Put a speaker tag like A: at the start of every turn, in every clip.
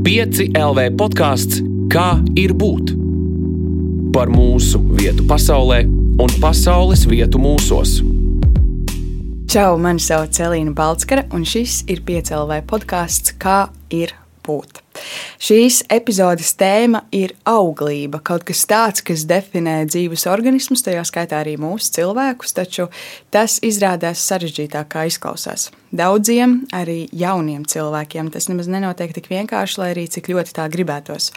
A: 5 LV podkāsts Kā ir būt? Par mūsu vietu pasaulē un pasaules vietu mūsos.
B: Čau, mani sauc Elīna Balskara, un šis ir 5 LV podkāsts Kā ir būt? Šīs epizodes tēma ir auglība, kaut kas tāds, kas definē dzīves organismus, tajā skaitā arī mūsu cilvēkus, taču tas izrādās sarežģītāk, kā izklausās. Daudziem, arī jauniem cilvēkiem, tas nemaz nenotiek tik vienkārši, lai arī cik ļoti tā gribētos.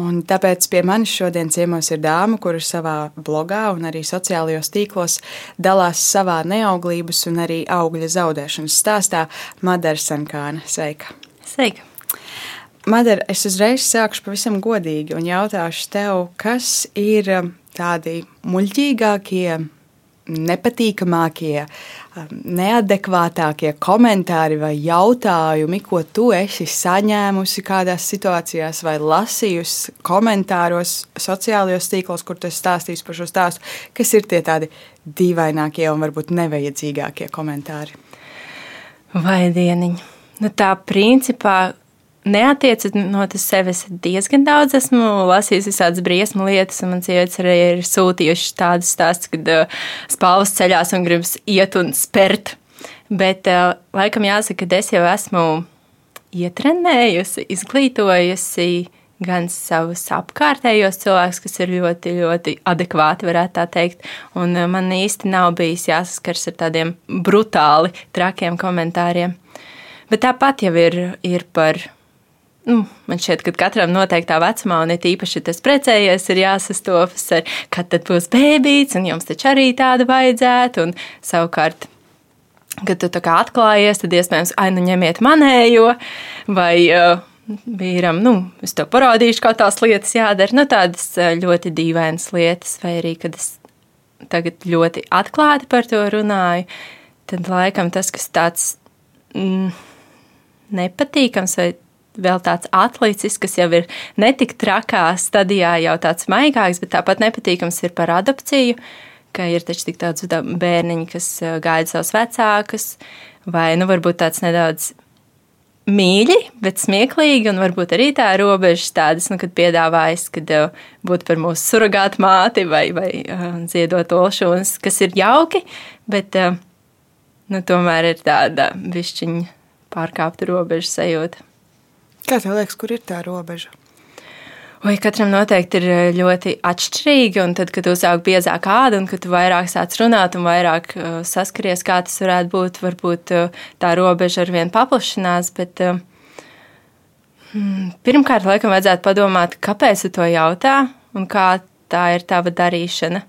B: Un tāpēc pie manis šodien ciemos ir dāma, kura savā blogā un arī sociālajos tīklos dalās savā neauglības un arī augļa zaudēšanas stāstā Madara Sankāna. Sveika!
C: Sveika!
B: Madara, es uzreiz sākšu pavisam godīgi un jautāšu tev, kas ir um, tādi muļķīgākie, nepatīkamākie, um, neadekvātākie komentāri vai jautājumi, ko tu esi saņēmusi kādās situācijās vai lasījusi komentāros, sociālajos tīklos, kur tu esi stāstījis par šo stāstu. Kas ir tie tādi dīvainākie un varbūt nevajadzīgākie komentāri?
C: Vai dieniņi? Nu, tā principā neatiecinot uz sevis diezgan daudz. Esmu lasījusi visādas briesmu lietas, un man sievietes arī ir sūtījušas tādas stāstus, kad uh, spalvas ceļās un gribas iet un spērt. Bet uh, laikam jāsaka, ka es jau esmu ietrenējusi, izglītojusi gan savus apkārtējos cilvēkus, kas ir ļoti, ļoti adekvāti, varētu tā teikt. Un uh, man īsti nav bijis jāsaskars ar tādiem brutāli trakiem komentāriem. Bet tāpat jau ir, ir par nu, man šķiet, ka katram noteiktā vecumā, un it īpaši tas precējies, ir jāsastopas ar, kad tad būs bērns, un jums taču arī tāda vajadzētu. Un savukārt, kad tu tā kā atklājies, tad iespējams, ai, nu ņemiet manējo, vai uh, vīram, nu, es to parādīšu, kā tās lietas jādara. Nu, tādas uh, ļoti dīvainas lietas, vai arī, kad es tagad ļoti atklāti par to runāju, tad laikam tas, kas tāds mm, nepatīkams vai vēl tāds atlicis, kas jau ir netik trakā stadijā, jau tāds maigāks, bet tāpat nepatīkams ir par adopciju, ka ir taču tik daudz bērniņu, kas gaida savus vecākus, vai nu varbūt tāds nedaudz mīļi, bet smieklīgi, un varbūt arī tā robežas tādas, nu, kad piedāvājas, kad būtu par mūsu surrogātu māti vai, vai ziedot olšunas, kas ir jauki, bet nu, tomēr ir tāda višķiņa pārkāpta robeža sajūta.
B: Kā tev liekas, kur ir tā robeža?
C: Vai katram noteikti ir eh, ļoti atšķirīgi, un tad, kad tu sāk biezāk ādu, un kad tu vairāk sāc runāt un vairāk uh, saskaries, kā tas varētu būt, varbūt uh, tā robeža ar vienu paplašinās, bet uh, pirmkārt, laikam vajadzētu padomāt, kāpēc tu to jautā un kā tā ir tava darīšana.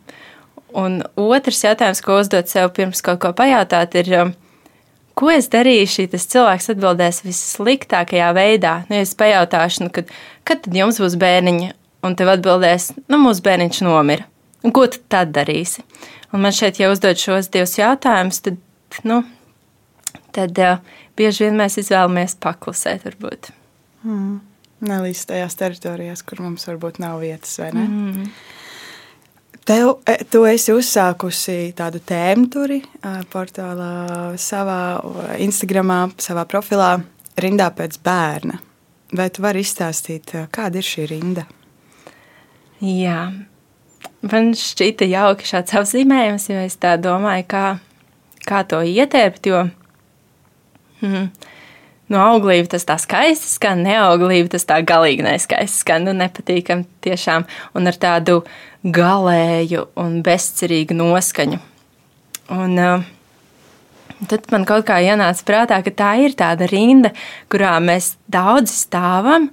C: Un otrs jautājums, ko uzdot sev pirms kaut ko pajautāt, ir, ko es darīšu, ja tas cilvēks atbildēs vissliktākajā veidā. Nu, ja es pajautāšu, nu, kad, kad tad jums būs bērniņa, un tev atbildēs, nu, mūsu bērniņš nomira. Un ko tu tad darīsi? Un man šeit, ja uzdod šos divus jautājumus, tad, nu, tad uh, bieži vien mēs izvēlamies paklusēt, varbūt.
B: Mm. Nelīdz tajās teritorijās, kur mums varbūt nav vietas, vai ne? Mm. Tev, e, tu esi uzsākusi tādu tēmu turi portālā, savā Instagramā, savā profilā, rindā pēc bērna. Vai tu vari izstāstīt, kāda ir šī rinda?
C: Jā, man šķita jauki šāds apzīmējums, jo es tā domāju, kā, kā to ietērpt, jo mm, no auglība tas tā skaisti skan, neauglība tas tā galīgi neskaisti skan, nu nepatīkam tiešām, un ar tādu uh, galēju un bezcerīgu noskaņu. Un, uh, tad man kaut kā ienāca prātā, ka tā ir tāda rinda, kurā mēs daudz stāvam.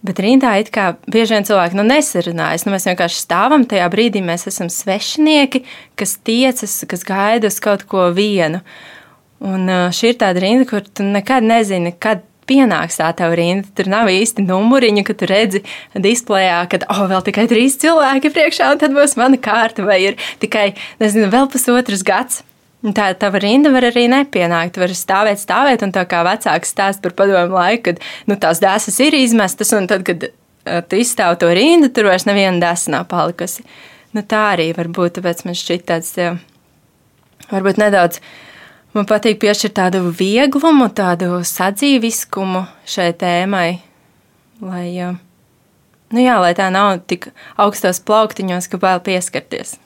C: Bet rindā it kā bieži vien cilvēki nu, nesarunājas. Nu, mēs vienkārši stāvam tajā brīdī, mēs esam svešinieki, kas tiecas, kas gaida uz kaut ko vienu. Un šī ir tāda rinda, kur tu nekad nezini, kad pienāks tā tev rinda. Tur nav īsti numuriņu, ka tu redzi displejā, ka oh, vēl tikai trīs cilvēki priekšā, un tad būs mana kārta, vai ir tikai, nezinu, vēl pusotrs gads. Tā tava rinda var arī nepienākt. Tu vari stāvēt, stāvēt, un tā kā vecāks stāst par padomu laiku, kad nu, tās dēsas ir izmestas, un tad, kad tu izstāv to rindu, tur vairs neviena dēsa nav palikusi. Nu, tā arī var būt, tāpēc man šķiet tāds, varbūt nedaudz Man patīk piešķirt tādu vieglumu, tādu sadzīviskumu šai tēmai. lai, nu jā, lai tā nav tik augstos plauktiņos, ka vēl pieskarties.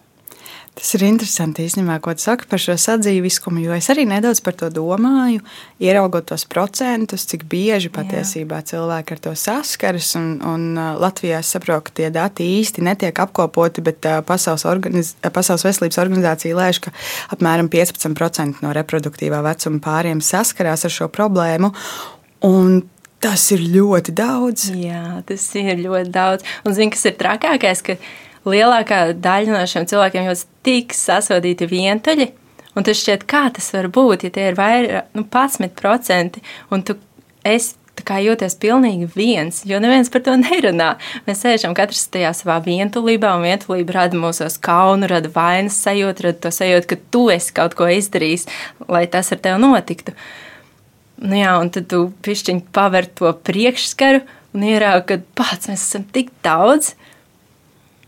B: Tas ir interesanti īstenībā, ko tu saki par šo sadzīviskumu, jo es arī nedaudz par to domāju, ieraugot tos procentus, cik bieži patiesībā Jā. cilvēki ar to saskaras. Un, un Latvijā es saprotu, ka tie dati īsti netiek apkopoti, bet Pasaules, organiz... Pasaules veselības organizācija lēš, ka apmēram 15% no reproduktīvā vecuma pāriem saskarās ar šo problēmu. Un tas ir ļoti daudz.
C: Jā, tas ir ļoti daudz. Un zini, kas ir trakākais? Lielākā daļa no šiem cilvēkiem jau tik sasodīti vientuļi. Un tas šķiet, kā tas var būt, ja tie ir vairāk, nu, 11%, un tu esi kā jūties pilnīgi viens, jo neviens par to nerunā. Mēs sēžam katrs tajā savā vientulībā, un vientulība rada mūsos kaunu, rada vainas sajūtu, rada to sajūtu, ka tu esi kaut ko izdarījis, lai tas ar tevi notiktu. Nu jā, un tad tu pišķiņi paver to priekšskaru un ieraugi, ka pats mēs esam tik daudz,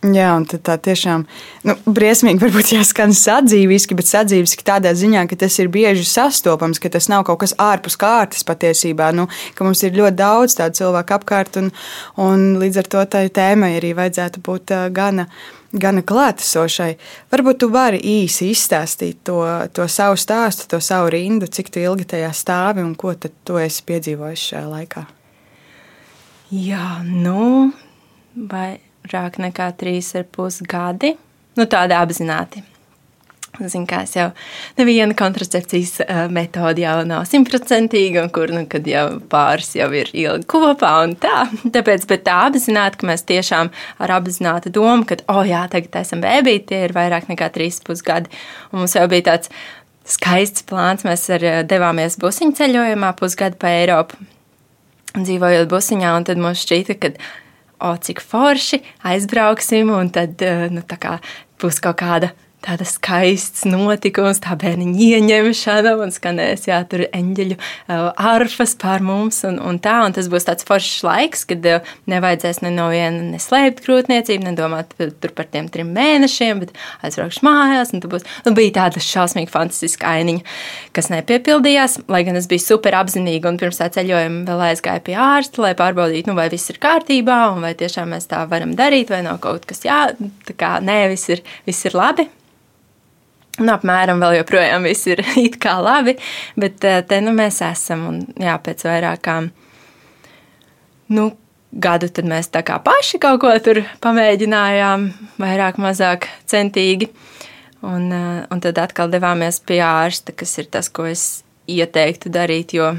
B: Jā, un tā tiešām nu, briesmīgi varbūt jāskan sadzīviski, bet sadzīviski tādā ziņā, ka tas ir bieži sastopams, ka tas nav kaut kas ārpus kārtas patiesībā, nu, ka mums ir ļoti daudz tādu cilvēku apkārt, un, un līdz ar to tai tēmai arī vajadzētu būt gana. Gana klātesošai. Varbūt tu vari īsi izstāstīt to, to savu stāstu, to savu rindu, cik ilgi tajā stāvi un ko tu esi piedzīvojis šajā laikā.
C: Jā, nu, vai vairāk nekā trīs ar pus gadi. Nu, tāda apzināti. Zinu, kā jau neviena kontracepcijas uh, metode jau nav simtprocentīga, un kur nu, jau pāris jau ir ilgi kopā un tā. Tāpēc, tā apzināti, ka mēs tiešām ar apzinātu domu, ka, oh jā, tagad esam bēbīti, tie ir vairāk nekā trīs pusgadi. Un mums jau bija tāds skaists plāns, mēs ar, devāmies busiņu ceļojumā pusgadu pa Eiropu. Dzīvojot busiņā, un tad mums šķīta, ka o, cik forši, aizbrauksim, un tad eh, nu, būs kaut kāda tāda skaists notikums, tā bērniņa ieņemšana un skanēs, jā, tur eņģeļu arfas pār mums un, un tā, un tas būs tāds foršs laiks, kad nevajadzēs ne no viena neslēpt grūtniecību, nedomāt tur par tiem trim mēnešiem, bet aizbraukšu mājās, un tu būs, nu, bija tāda šausmīgi fantastiska ainiņa, kas nepiepildījās, lai gan es biju super apzinīga un pirms tā ceļojuma vēl aizgāju pie ārsta, lai pārbaudītu, nu, vai viss ir kārtībā, un vai tiešām mēs tā varam darīt, vai nav kaut kas jā, tā kā nē, viss ir, viss ir labi. Un apmēram vēl joprojām viss ir it kā labi, bet eh, te nu mēs esam. Un, jā, pēc vairākām nu, gadu tad mēs tā kā paši kaut ko tur pamēģinājām, vairāk, mazāk centīgi. Un, eh, un tad atkal devāmies pie ārsta, kas ir tas, ko es ieteiktu darīt. Jo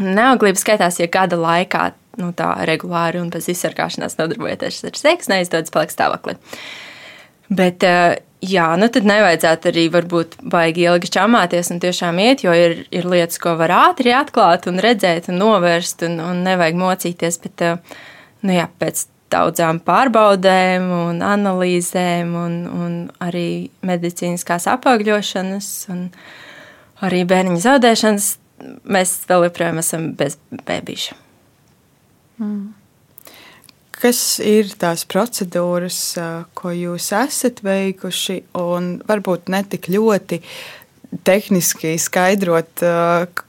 C: neauglība skaitās, ja gada laikā nu, tā regulāri un bez izsargāšanās nodarbojoties ar seksu, neizdodas palikt stāvoklī. Bet, uh, jā, nu tad nevajadzētu arī varbūt baigi ilgi čamāties un tiešām iet, jo ir, ir lietas, ko var ātri atklāt un redzēt un novērst un, un nevajag mocīties, bet, eh, nu jā, pēc daudzām pārbaudēm un analīzēm un, un arī medicīniskās apaugļošanas un arī bērniņa zaudēšanas mēs vēl joprojām esam bez bēbīša. Mm.
B: Kas ir tās procedūras, ko jūs esat veikuši, un varbūt ne tik ļoti tehniski skaidrot,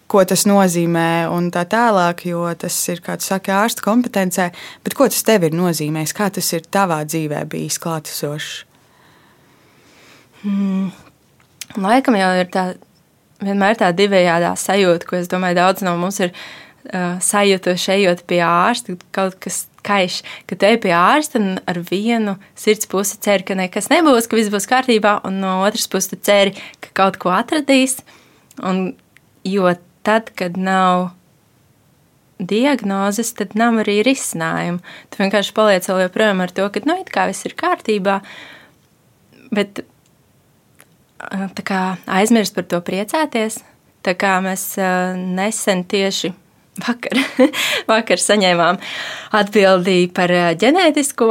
B: ko tas nozīmē, un tā tālāk, jo tas ir, kā tu saki, ārsta kompetencē, bet ko tas tev ir nozīmējis, kā tas ir tavā dzīvē bijis klātesošs?
C: Hmm. Laikam jau ir tā, vienmēr tā divējādā sajūta, ko es domāju, daudz no mums ir uh, sajutuši ejot pie ārsta, kaut kas kaiš, ka te pie ārsta ar vienu sirds pusi cer, ka nekas nebūs, ka viss būs kārtībā, un no otras puses ceri, ka kaut ko atradīs. Un, jo tad, kad nav diagnozes, tad nav arī risinājumu. Tu vienkārši paliec vēl joprojām ar to, ka nu, it kā viss ir kārtībā, bet kā, aizmirst par to priecāties. Tā kā mēs nesen tieši Vakar, vakar saņēmām atbildi par eh, ģenētisko,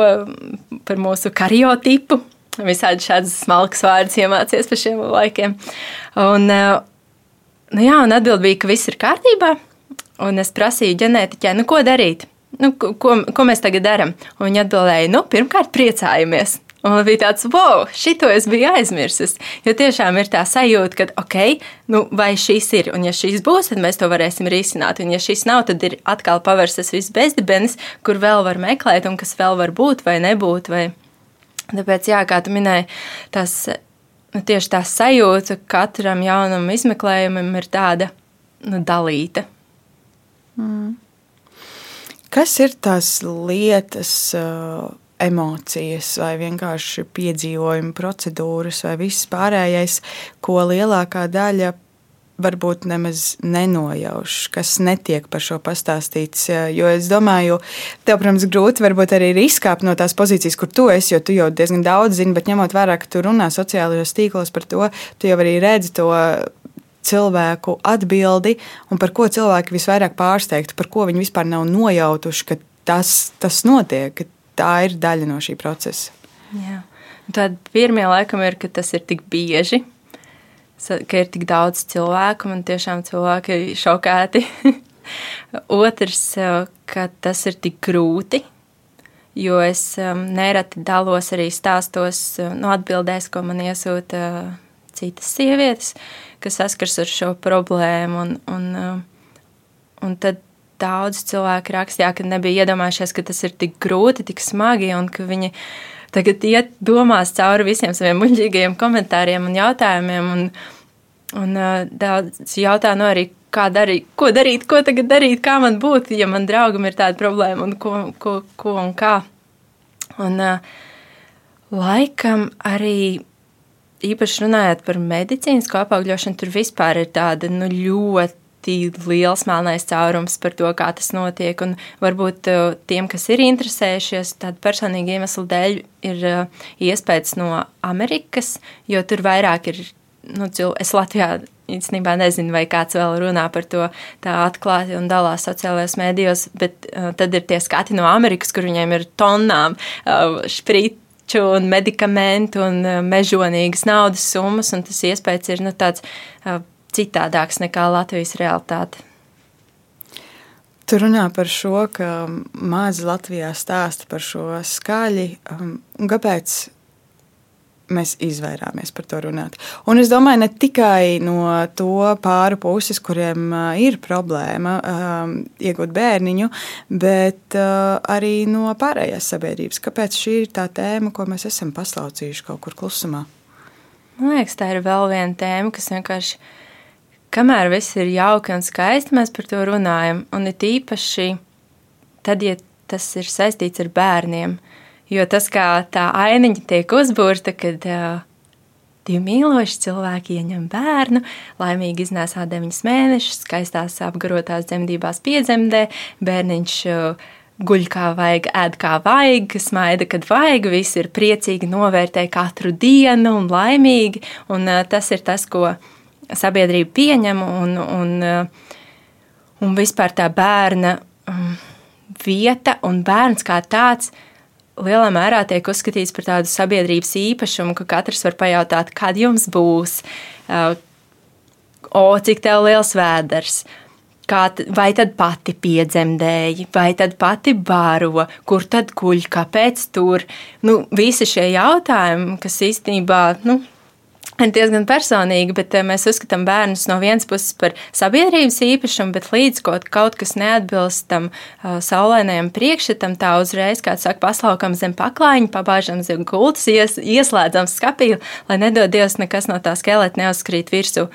C: par mūsu kariotipu. Visādi šādas smalkas vārdas iemācīties par šiem laikiem. Un, eh, nu jā, un atbild bija, ka viss ir kārtībā. Un es prasīju ģenētiķai, nu ko darīt? Nu, ko, ko mēs tagad darām? Viņa atbildēja, nu, pirmkārt, priecājamies. Un man bija tāds, wow, šito es biju aizmirsis. Jo tiešām ir tā sajūta, ka, ok, nu, vai šis ir, un ja šis būs, tad mēs to varēsim risināt. Un ja šis nav, tad ir atkal pavērstas viss bezdibenis, kur vēl var meklēt, un kas vēl var būt vai nebūt. Vai... Tāpēc, jā, kā tu minēji, tas nu, tieši tā sajūta katram jaunam izmeklējumam ir tāda nu, dalīta.
B: Mm. Kas ir tās lietas? Uh emocijas, vai vienkārši piedzīvojumi, procedūras, vai viss pārējais, ko lielākā daļa varbūt nemaz nenojauš, kas netiek par šo pastāstīts. Jo es domāju, tev, protams, grūti varbūt arī ir izkāpt no tās pozīcijas, kur tu esi, jo tu jau diezgan daudz zini, bet ņemot vērā, ka tu runā sociālajos tīklos par to, tu jau arī redzi to cilvēku atbildi un par ko cilvēki visvairāk pārsteigti, par ko viņi vispār nav nojautuši, ka tas, tas notiek, ka tā ir daļa no šī procesa.
C: Jā. Tad pirmie laikam ir, ka tas ir tik bieži, ka ir tik daudz cilvēku, man tiešām cilvēki ir šokēti. Otrs, ka tas ir tik grūti, jo es um, nereti dalos arī stāstos, no nu, atbildēs, ko man iesūta citas sievietes, kas saskars ar šo problēmu. Un, un, un tad daudz cilvēku rakstīja, ka nebija iedomājušies, ka tas ir tik grūti, tik smagi un ka viņi tagad iet domās cauri visiem saviem muļķīgajiem komentāriem un jautājumiem. Un, un daudz jautā no nu arī, kā darīt, ko darīt, ko tagad darīt, kā man būtu, ja man draugam ir tāda problēma un ko, ko, ko un kā. Un laikam arī īpaši runājot par medicīnisko apaugļošanu, tur vispār ir tāda nu, ļoti ļoti liels melnais caurums par to, kā tas notiek. Un varbūt uh, tiem, kas ir interesējušies, tādu personīgu iemeslu dēļ, ir uh, iespējas no Amerikas, jo tur vairāk ir. Nu, es Latvijā īstenībā nezinu, vai kāds vēl runā par to tā atklāti un dalās sociālajos mēdījos, bet uh, tad ir tie skati no Amerikas, kur viņiem ir tonnām uh, šprīt un medikamentu un uh, mežonīgas naudas summas, un tas iespējas ir nu, tāds uh, citādāks nekā Latvijas realitāte.
B: Tu runā par šo, ka mazi Latvijā stāsta par šo skaļi. Um, kāpēc mēs izvairāmies par to runāt? Un es domāju, ne tikai no to pāru puses, kuriem uh, ir problēma um, iegūt bērniņu, bet uh, arī no pārējās sabiedrības. Kāpēc šī ir tā tēma, ko mēs esam paslaucījuši kaut kur klusumā?
C: Man liekas, tā ir vēl viena tēma, kas vienkārši kamēr viss ir jauki un skaisti, mēs par to runājam. Un it īpaši tad, ja tas ir saistīts ar bērniem. Jo tas, kā tā ainiņa tiek uzbūrta, kad uh, divi mīloši cilvēki ieņem bērnu, laimīgi iznēsā deviņus mēnešus, skaistās apgarotās dzemdībās piedzemdē, bērniņš uh, guļ kā vajag, ēd kā vajag, smaida, kad vajag, visi ir priecīgi, novērtē katru dienu un laimīgi. Un, uh, tas ir tas, ko mēs sabiedrība pieņem un, un, uh, un vispār tā bērna um, vieta un bērns kā tāds lielā mērā tiek uzskatīts par tādu sabiedrības īpašumu, ka katrs var pajautāt, kad jums būs, uh, o, cik tev liels vēders. Kā, vai tad pati piedzemdēji, vai tad pati bāro, kur tad guļ, kāpēc tur? Nu, visi šie jautājumi, kas īstenībā nu, diezgan personīgi, bet eh, mēs uzskatām bērnus no vienas puses par sabiedrības īpašumu, bet līdz kaut, kaut kas neatbilst tam uh, saulēnajam priekšstatam, tā uzreiz, kā saka, paslaukam zem paklājiņa, pabāžam zem gultas, ies, ieslēdzam skapīli, lai nedod Dievs nekas no tā skeleta neuzkrīt virsū.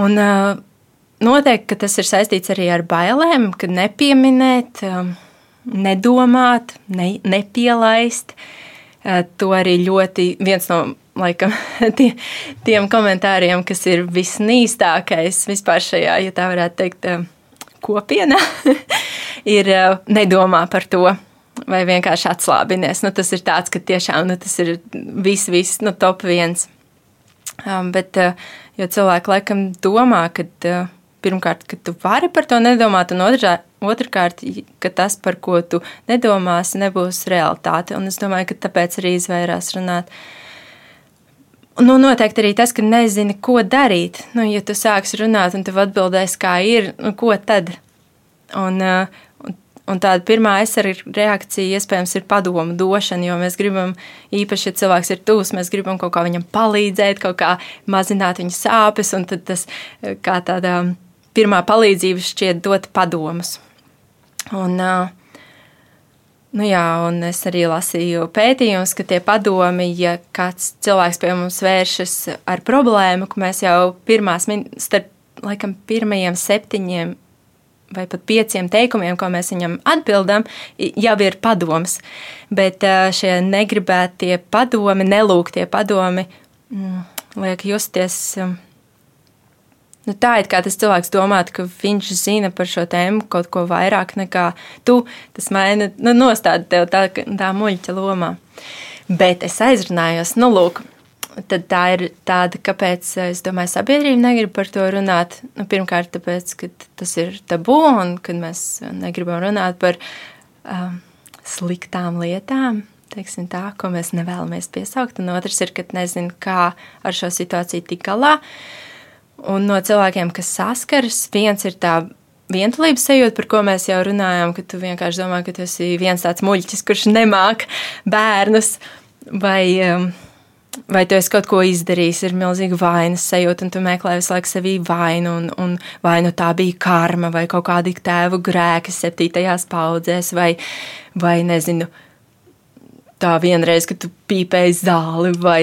C: Un uh, noteikti, ka tas ir saistīts arī ar bailēm, kad nepieminēt, um, nedomāt, ne, nepielaist. Uh, to arī ļoti viens no laikam, tie, tiem komentāriem, kas ir visnīstākais vispār šajā, ja tā varētu teikt, eh, kopienā, ir eh, nedomā par to. Vai vienkārši atslābinies. Nu, tas ir tāds, ka tiešām nu, tas ir viss, viss nu, top viens. Um, bet, uh, cilvēki laikam domā, ka uh, pirmkārt, ka tu vari par to nedomāt, un otrā, otrkārt, ka tas, par ko tu nedomāsi, nebūs realitāte. Un es domāju, ka tāpēc arī izvairās runāt. Uh, Nu, noteikti arī tas, ka nezini, ko darīt. Nu, ja tu sāksi runāt un tev atbildēs, kā ir, nu, ko tad? Un, uh, un Un tāda pirmā aizsardzība reakcija iespējams ir padomu došana, jo mēs gribam, īpaši, ja cilvēks ir tuvs, mēs gribam kaut kā viņam palīdzēt, kaut kā mazināt viņa sāpes, un tas kā tāda pirmā palīdzība šķiet dot padomus. Un, nu jā, un es arī lasīju pētījumus, ka tie padomi, ja kāds cilvēks pie mums vēršas ar problēmu, ka mēs jau pirmās, starp laikam pirmajiem septiņiem vai pat pieciem teikumiem, ko mēs viņam atbildam, jau ir padoms. Bet šie negribētie padomi, nelūgtie padomi, mm, liek justies. Nu, tā ir kā tas cilvēks domāt, ka viņš zina par šo tēmu kaut ko vairāk nekā tu. Tas maina, nu, nostāda tev tā, tā muļķa lomā. Bet es aizrunājos, nu, lūk, tad tā ir tāda, kāpēc es domāju, sabiedrība negrib par to runāt. Nu, pirmkārt, tāpēc, ka tas ir tabū un kad mēs negribam runāt par um, sliktām lietām. Teiksim, tā, ko mēs nevēlamies piesaukt, un otrs ir, ka nezinu, kā ar šo situāciju tikt galā. Un no cilvēkiem, kas saskaras, viens ir tā vientulības sajūta, par ko mēs jau runājām, ka tu vienkārši domā, ka tu esi viens tāds muļķis, kurš nemāk bērnus. Vai um, vai tu esi kaut ko izdarījis, ir milzīga vainas sajūta, un tu meklē visu laiku sevī vainu, un, un vai nu tā bija karma, vai kaut kādi tēvu grēki septītajās paudzēs, vai, vai nezinu, tā vienreiz, kad tu pīpēji zāli, vai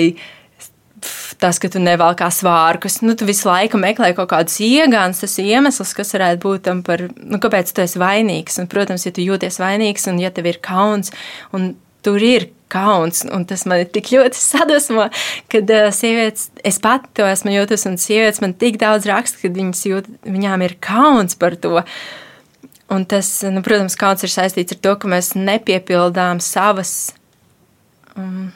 C: tas, ka tu nevalkā svārkus. Nu, tu visu laiku meklē kaut kādus iegāns, tas iemesls, kas varētu būt tam par, nu, kāpēc tu esi vainīgs. Un, protams, ja tu jūties vainīgs un ja tev ir kauns, un tur ir kauns, un tas man tik ļoti sadusmo, kad uh, sievietes, es pati to esmu jūtas, un sievietes man tik daudz raksta, kad viņas jūt, viņām ir kauns par to. Un tas, nu, protams, kauns ir saistīts ar to, ka mēs nepiepildām savas um,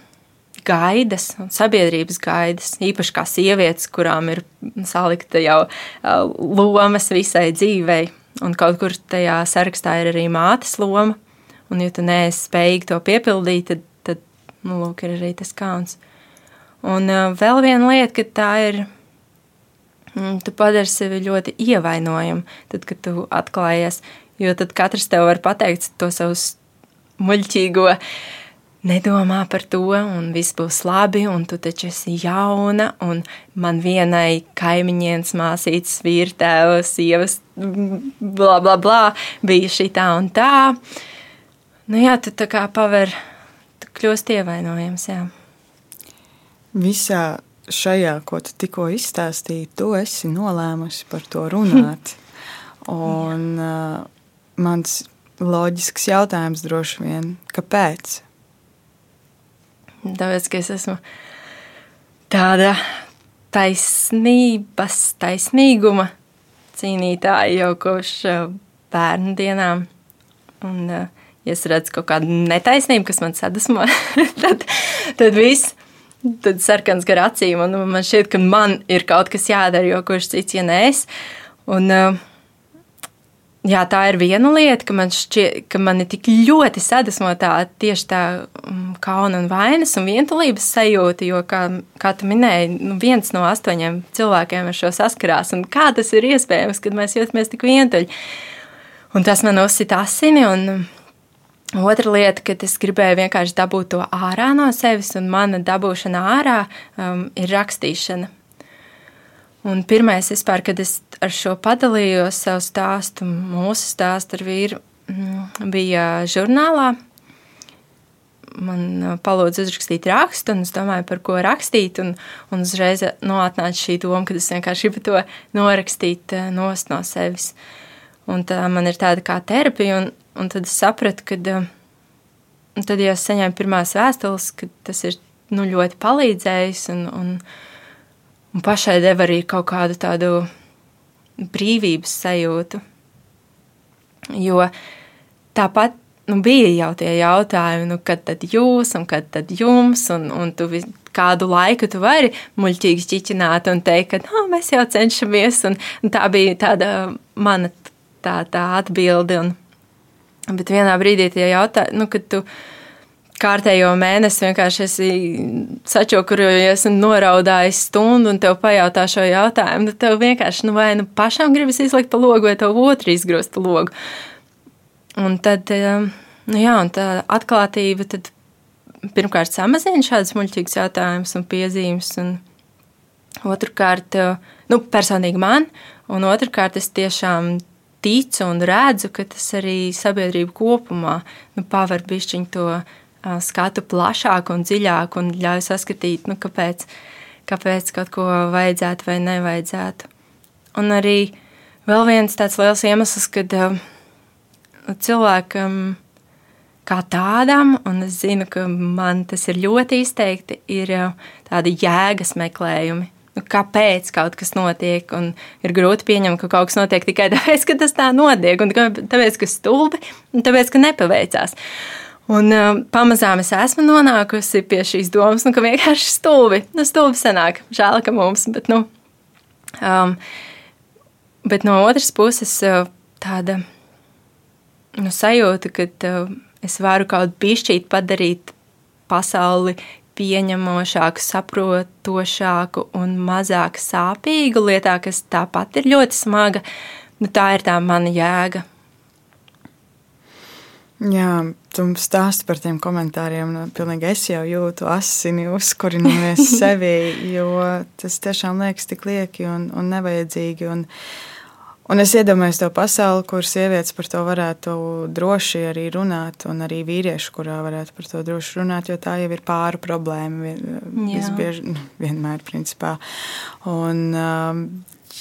C: gaidas sabiedrības gaidas, īpaši kā sievietes, kurām ir salikta jau uh, lomas visai dzīvei. Un kaut kur tajā sarakstā ir arī mātes loma. Un, ja tu neesi spējīgi to piepildīt, tad Nu, lūk, ir arī tas kauns. Un uh, vēl viena lieta, ka tā ir, mm, tu padari sevi ļoti ievainojumu, tad, kad tu atklājies, jo tad katrs tev var pateikt to savu muļķīgo, nedomā par to, un viss būs labi, un tu taču esi jauna, un man vienai kaimiņienes māsītes, vīrtēvas, sievas, bla, bla, bla, bija šī tā un tā. Nu jā, tu tā kā paver kļūst ievainojams. Jā.
B: Visā šajā, ko tu tikko izstāstīji, tu esi nolēmusi par to runāt. Un uh, mans loģisks jautājums droši vien, kāpēc?
C: Tāpēc, ka es esmu tāda taisnības, taisnīguma cīnītāja jau kopš uh, bērnu dienām. Un, uh, ja es redzu kaut kādu netaisnību, kas man sadusmo, tad, tad viss. Tad sarkans gar acīm, man šķiet, ka man ir kaut kas jādara, jo kurš cits, ja nē, es. Un, jā, tā ir viena lieta, ka man šķiet, ka man ir tik ļoti sadusmo tā tieši tā mm, kauna un vainas un vientulības sajūta, jo, kā, kā tu minēji, nu, viens no astoņiem cilvēkiem ar šo saskarās, un kā tas ir iespējams, kad mēs jūtamies tik vientuļi. Un tas man uzsita asini, un Otra lieta, kad es gribēju vienkārši dabūt to ārā no sevis, un mana dabūšana ārā um, ir rakstīšana. Un pirmais, vispār, kad es ar šo padalījos, savu stāstu, mūsu stāstu ar vīru, mm, bija žurnālā. Man uh, palūdza uzrakstīt rakstu, un es domāju, par ko rakstīt. Un, un uzreiz nu, atnāca šī doma, ka es vienkārši gribu to norakstīt uh, nost no sevis. Un tā man ir tāda kā terapija, un, Un tad es sapratu, ka tad, ja es saņēmu pirmās vēstules, ka tas ir nu, ļoti palīdzējis un, un, un pašai deva arī kaut kādu tādu brīvības sajūtu. Jo tāpat nu, bija jau tie jautājumi, nu, kad tad jūs un kad tad jums, un, un tu vis, kādu laiku tu vari muļķīgi ķiķināt un teikt, ka no, mēs jau cenšamies, un, un tā bija tāda mana tā, tā atbilde. Un, Bet vienā brīdī tie jautā, nu, kad tu kārtējo mēnesi vienkārši esi sačokurojies un noraudājis stundu, un tev pajautā šo jautājumu, tad tev vienkārši, nu, vai nu pašam gribas izlikt pa logu, vai tev otru izgrūst pa logu. un tad, nu jā, un tā atklātība tad pirmkārt samazina šādus muļķīgus jautājumus un piezīmes, un otrkārt, nu, personīgi man, un otrkārt es tiešām ticu un redzu, ka tas arī sabiedrība kopumā nu, paver bišķiņu to skatu plašāk un dziļāk un ļauj saskatīt, nu, kāpēc, kāpēc kaut ko vajadzētu vai nevajadzētu. Un arī vēl viens tāds liels iemesls, kad uh, cilvēkam kā tādam, un es zinu, ka man tas ir ļoti izteikti, ir tādi jēgas meklējumi. Nu, kāpēc kaut kas notiek? Un ir grūti pieņemt, ka kaut kas notiek tikai tāpēc, ka tas tā notiek, un tāpēc, ka stulbi, un tāpēc, ka nepaveicās. Un uh, pamazām es esmu nonākusi pie šīs domas, nu, ka vienkārši stulbi. Nu, stulbi sanāk, žēl, ka mums, bet, nu, um, bet no otras puses uh, tāda nu, sajūta, ka uh, es varu kaut bišķīt padarīt pasauli pieņemošāku, saprotošāku un mazāk sāpīgu lietā, kas tāpat ir ļoti smaga. Nu, tā ir tā mana jēga.
B: Jā, tu stāsti par tiem komentāriem. Nu, pilnīgi es jau jūtu asini uzkurināties sevi, jo tas tiešām liekas tik lieki un, un nevajadzīgi. Un, Un es iedomājos to pasauli, kur sievietes par to varētu droši arī runāt, un arī vīrieši, kurā varētu par to droši runāt, jo tā jau ir pāri problēma. Visbieži, nu, vienmēr, principā. Un, um,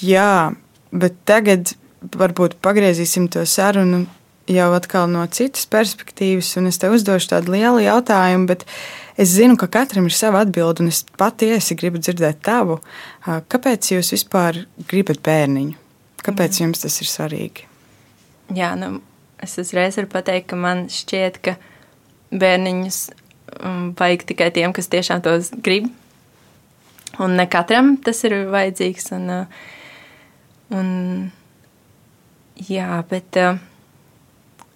B: jā, bet tagad varbūt pagriezīsim to sarunu jau atkal no citas perspektīvas, un es te uzdošu tādu lielu jautājumu, bet es zinu, ka katram ir sava atbilde, un es patiesi gribu dzirdēt tavu. Kāpēc jūs vispār gribat bērniņu? Kāpēc jums tas ir svarīgi?
C: Jā, nu, es uzreiz varu pateikt, ka man šķiet, ka bērniņus um, vajag tikai tiem, kas tiešām tos grib. Un ne katram tas ir vajadzīgs. Un, un, jā, bet uh,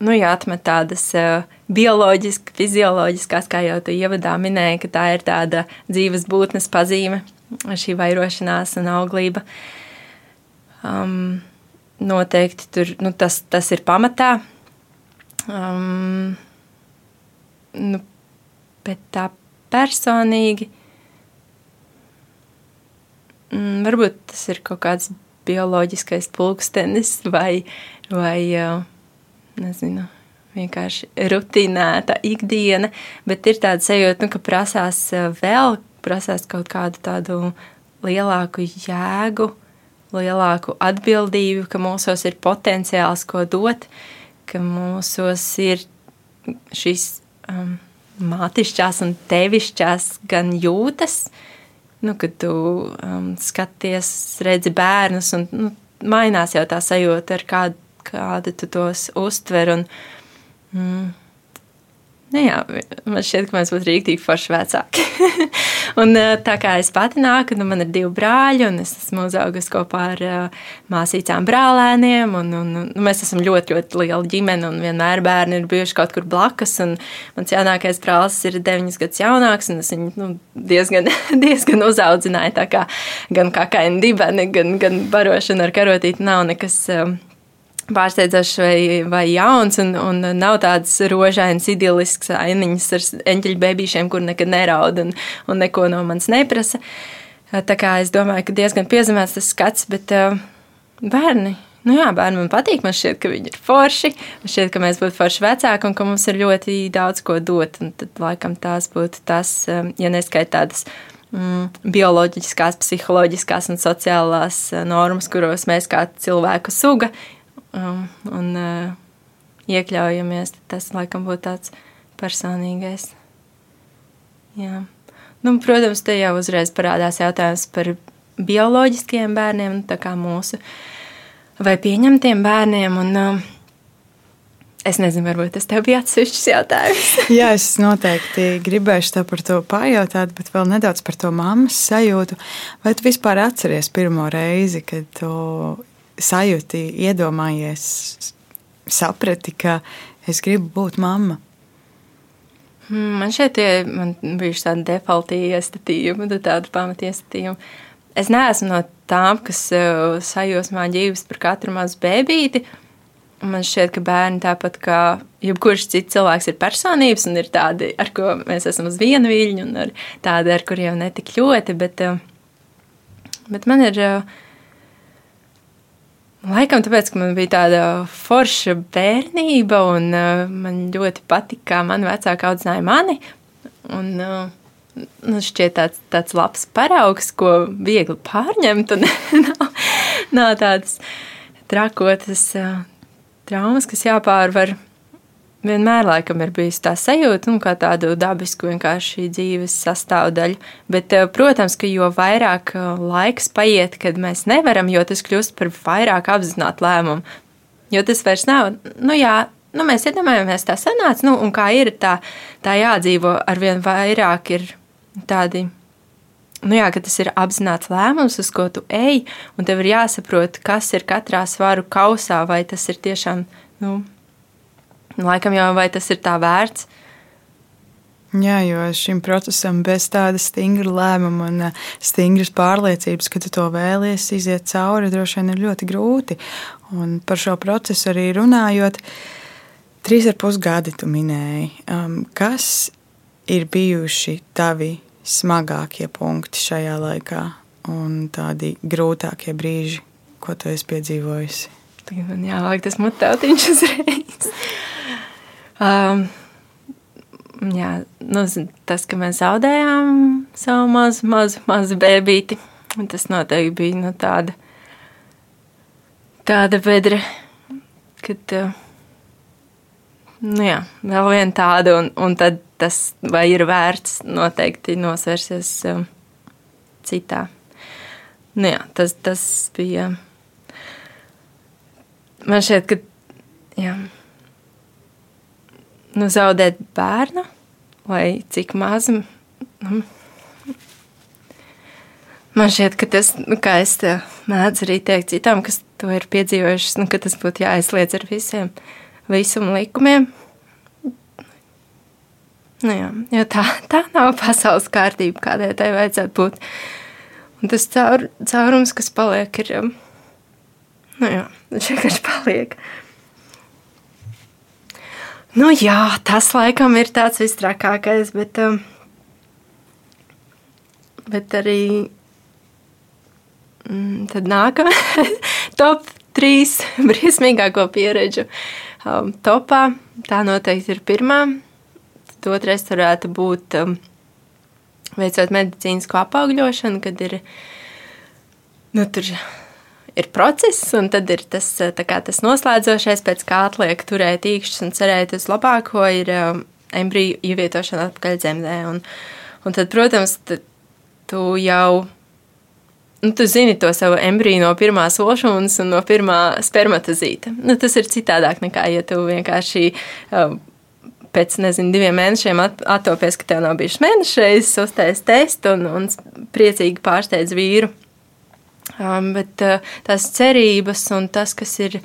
C: nu, jāatmet tādas uh, bioloģiskas, fizioloģiskas, kā jau tu ievadā minēji, ka tā ir tāda dzīves būtnes pazīme, šī vairošanās un auglība. Um, noteikti tur, nu, tas, tas ir pamatā. Um, nu, bet tā personīgi mm, varbūt tas ir kaut kāds bioloģiskais pulkstenis vai, vai uh, nezinu, vienkārši rutinēta ikdiena, bet ir tāda sajūta, nu, ka prasās uh, vēl, prasās kaut kādu tādu lielāku jēgu lielāku atbildību, ka mūsos ir potenciāls, ko dot, ka mūsos ir šīs um, mātišķās un tevišķās gan jūtas, nu, kad tu um, skaties, redzi bērnus, un nu, mainās jau tā sajūta, ar kādu, kādu tu tos uztver. Un, mm, Nu jā, man šķiet, ka mēs būtu rīktīgi forši vecāki. un, tā kā es pati nāku, nu, man ir divi brāļi, un es esmu uzaugusi kopā ar uh, māsīcām brālēniem. Un, un, nu, mēs esam ļoti, ļoti liela ģimene, un vienmēr bērni ir bijuši kaut kur blakus. Mans jaunākais brālis ir deviņus gadus jaunāks, un es viņu nu, diezgan, diezgan uzaudzināju. Kā, gan kā kaini dibeni, gan, gan barošana ar karotīti nav nekas. Uh, pārsteidzošs vai, vai jauns, un, un nav tādas rožainas, idylliskas ainiņas ar eņģeļu bebīšiem, kur nekad neraud un, un neko no manis neprasa. Tā kā es domāju, ka diezgan piezemēts tas skats, bet uh, bērni. Nu jā, bērni man patīk. Man šķiet, ka viņi ir forši. Man šķiet, ka mēs būtu forši vecāki un ka mums ir ļoti daudz ko dot. Un tad, laikam, tās būtu tas, ja neskaitīt tādas mm, bioloģiskās, psiholoģiskās un sociālās normas, kuros mēs kā cilvēku suga um, un uh, iekļaujamies, tas laikam būtu tāds personīgais. Jā. Nu, protams, te jau uzreiz parādās jautājums par bioloģiskiem bērniem, tā kā mūsu vai pieņemtiem bērniem. Un, uh, Es nezinu, varbūt tas tev bija atsevišķs jautājums.
B: Jā, es noteikti gribēšu tev par to pajautāt, bet vēl nedaudz par to mammas sajūtu. Vai tu vispār atceries pirmo reizi, kad tu sajūti, iedomājies, saprati, ka es gribu būt mamma?
C: Hmm, man šeit ir bijuši tādi defaulti iestatījumi, tādi pamatiestatījumi. Es neesmu no tām, kas sajūsmā ģības par katru mazu bēbīti. Man šķiet, ka bērni tāpat kā jebkurš cits cilvēks ir personības, un ir tādi, ar ko mēs esam uz vienu viļņu, un tādi, ar kuriem ne tik ļoti. Bet, bet man ir Laikam tāpēc, ka man bija tāda forša bērnība, un uh, man ļoti patika, kā mani vecāki audzināja mani. Un, uh, nu, šķiet tāds, tāds labs paraugs, ko viegli pārņemt, nav, nav tādas trakotas uh, traumas, kas jāpārvar vienmēr laikam ir bijusi tā sajūta, nu, kā tādu dabisku vienkārši dzīves sastāvdaļu. Bet, eh, protams, ka jo vairāk eh, laiks paiet, kad mēs nevaram, jo tas kļūst par vairāk apzinātu lēmumu. Jo tas vairs nav, nu jā, nu, mēs iedomājamies, tā sanāca, nu, un kā ir tā, tā jādzīvo, arvien vairāk ir tādi. Nu jā, tas ir apzināts lēmums, uz ko tu ej, un tev ir jāsaprot, kas ir katrā svaru kausā, vai tas ir tiešām nu, Laikam jau vai tas ir tā vērts.
B: Jā, jo šim procesam bez tāda stingra lēmuma un eh, stingras pārliecības, ka tu to vēlies iziet cauri, droši vien ir ļoti grūti. Un par šo procesu arī runājot, trīs ar pus gadi tu minēji. Um, kas ir bijuši tavi smagākie punkti šajā laikā un tādi grūtākie brīži, ko tu esi piedzīvojusi?
C: Tagad man jāvāk tas mutautiņš uzreiz. Um, jā, nu, tas, ka mēs zaudējām savu mazu, mazu, mazu bērnu, tas noteikti bija nu, tāda, tāda bedra, kad uh, nu, jā, vēl viena tāda, un, un tad tas vai ir vērts noteikti nosvērsies um, citā. Nu, jā, tas, tas bija. Man šķiet, ka. Jā, nu, zaudēt bērnu, vai cik maz. Nu, man šķiet, ka tas, nu, kā es mēdzu arī teikt citām, kas to ir piedzīvojušas, nu, ka tas būtu jāaizliedz ar visiem visuma likumiem. Nu, jā, jo tā, tā nav pasaules kārtība, kādai tai vajadzētu būt. Un tas caur, caurums, kas paliek, ir. Um, nu, jā, viņš vienkārši paliek. Nu, jā, tas laikam ir tāds visstrakākais, bet, um, bet arī mm, tad nākamais top 3 briesmīgāko pieredžu um, topā. Tā noteikti ir pirmā. Tad otrais varētu būt um, veicot medicīnisko apaugļošanu, kad ir nu, tur ir process, un tad ir tas, eh, kā, tas noslēdzošais, pēc kā atliek turēt īkšķus un cerēt uz labāko, ir um, embriju ievietošana atpakaļ dzemdē. Un, un tad, protams, tad tu jau. Nu, tu zini to savu embriju no pirmās olšanas un no pirmā spermatozīta. Nu, tas ir citādāk nekā, ja tu vienkārši um, pēc nezinu, diviem mēnešiem attopies, ka tev nav bijis mēnesis reizes, uztaisījis testu un, un priecīgi pārsteidz vīru. Um, bet uh, tās cerības un tas, kas ir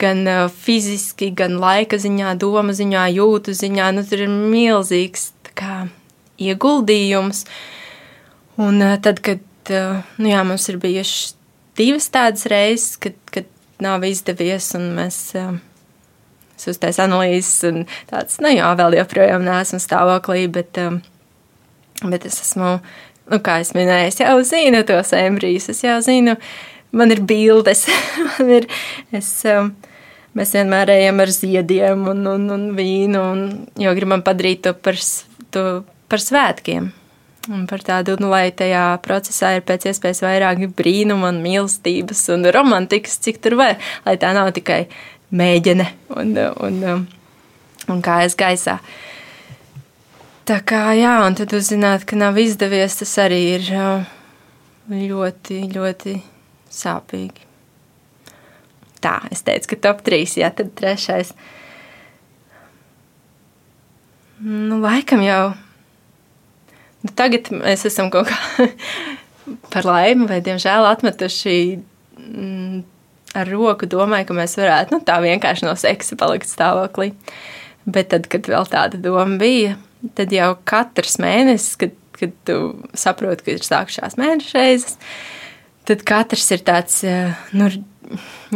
C: gan uh, fiziski, gan laika ziņā, doma ziņā, jūtu ziņā, nu, tur ir milzīgs kā, ieguldījums. Un uh, tad, kad nu, jā, mums ir bijušas divas tādas reizes, kad, kad nav izdevies, un mēs uztaisām analīzes, un tāds, nu jā, vēl joprojām neesmu stāvoklī, bet, um, bet es esmu nu, kā es minēju, es jau zinu tos embrijus, es jau zinu, man ir bildes, man ir, es, um, mēs vienmēr ejam ar ziediem un, un, un vīnu, un, jo gribam padarīt to par, to par svētkiem. Un par tādu, nu, lai tajā procesā ir pēc iespējas vairāk brīnuma un mīlestības un romantikas, cik tur var, lai tā nav tikai mēģine un, un, un, un kājas gaisā. Uh, Tā kā jā, un tad uzzināt, ka nav izdevies, tas arī ir ļoti, ļoti sāpīgi. Tā, es teicu, ka top 3, jā, tad trešais. Nu, laikam jau. Nu, tagad mēs esam kaut kā par laimi vai diemžēl atmetuši mm, ar roku domāju, ka mēs varētu nu, tā vienkārši no seksa palikt stāvoklī. Bet tad, kad vēl tāda doma bija, tad jau katrs mēnesis, kad, kad tu saproti, ka ir sākušās mēneša reizes, tad katrs ir tāds, nu,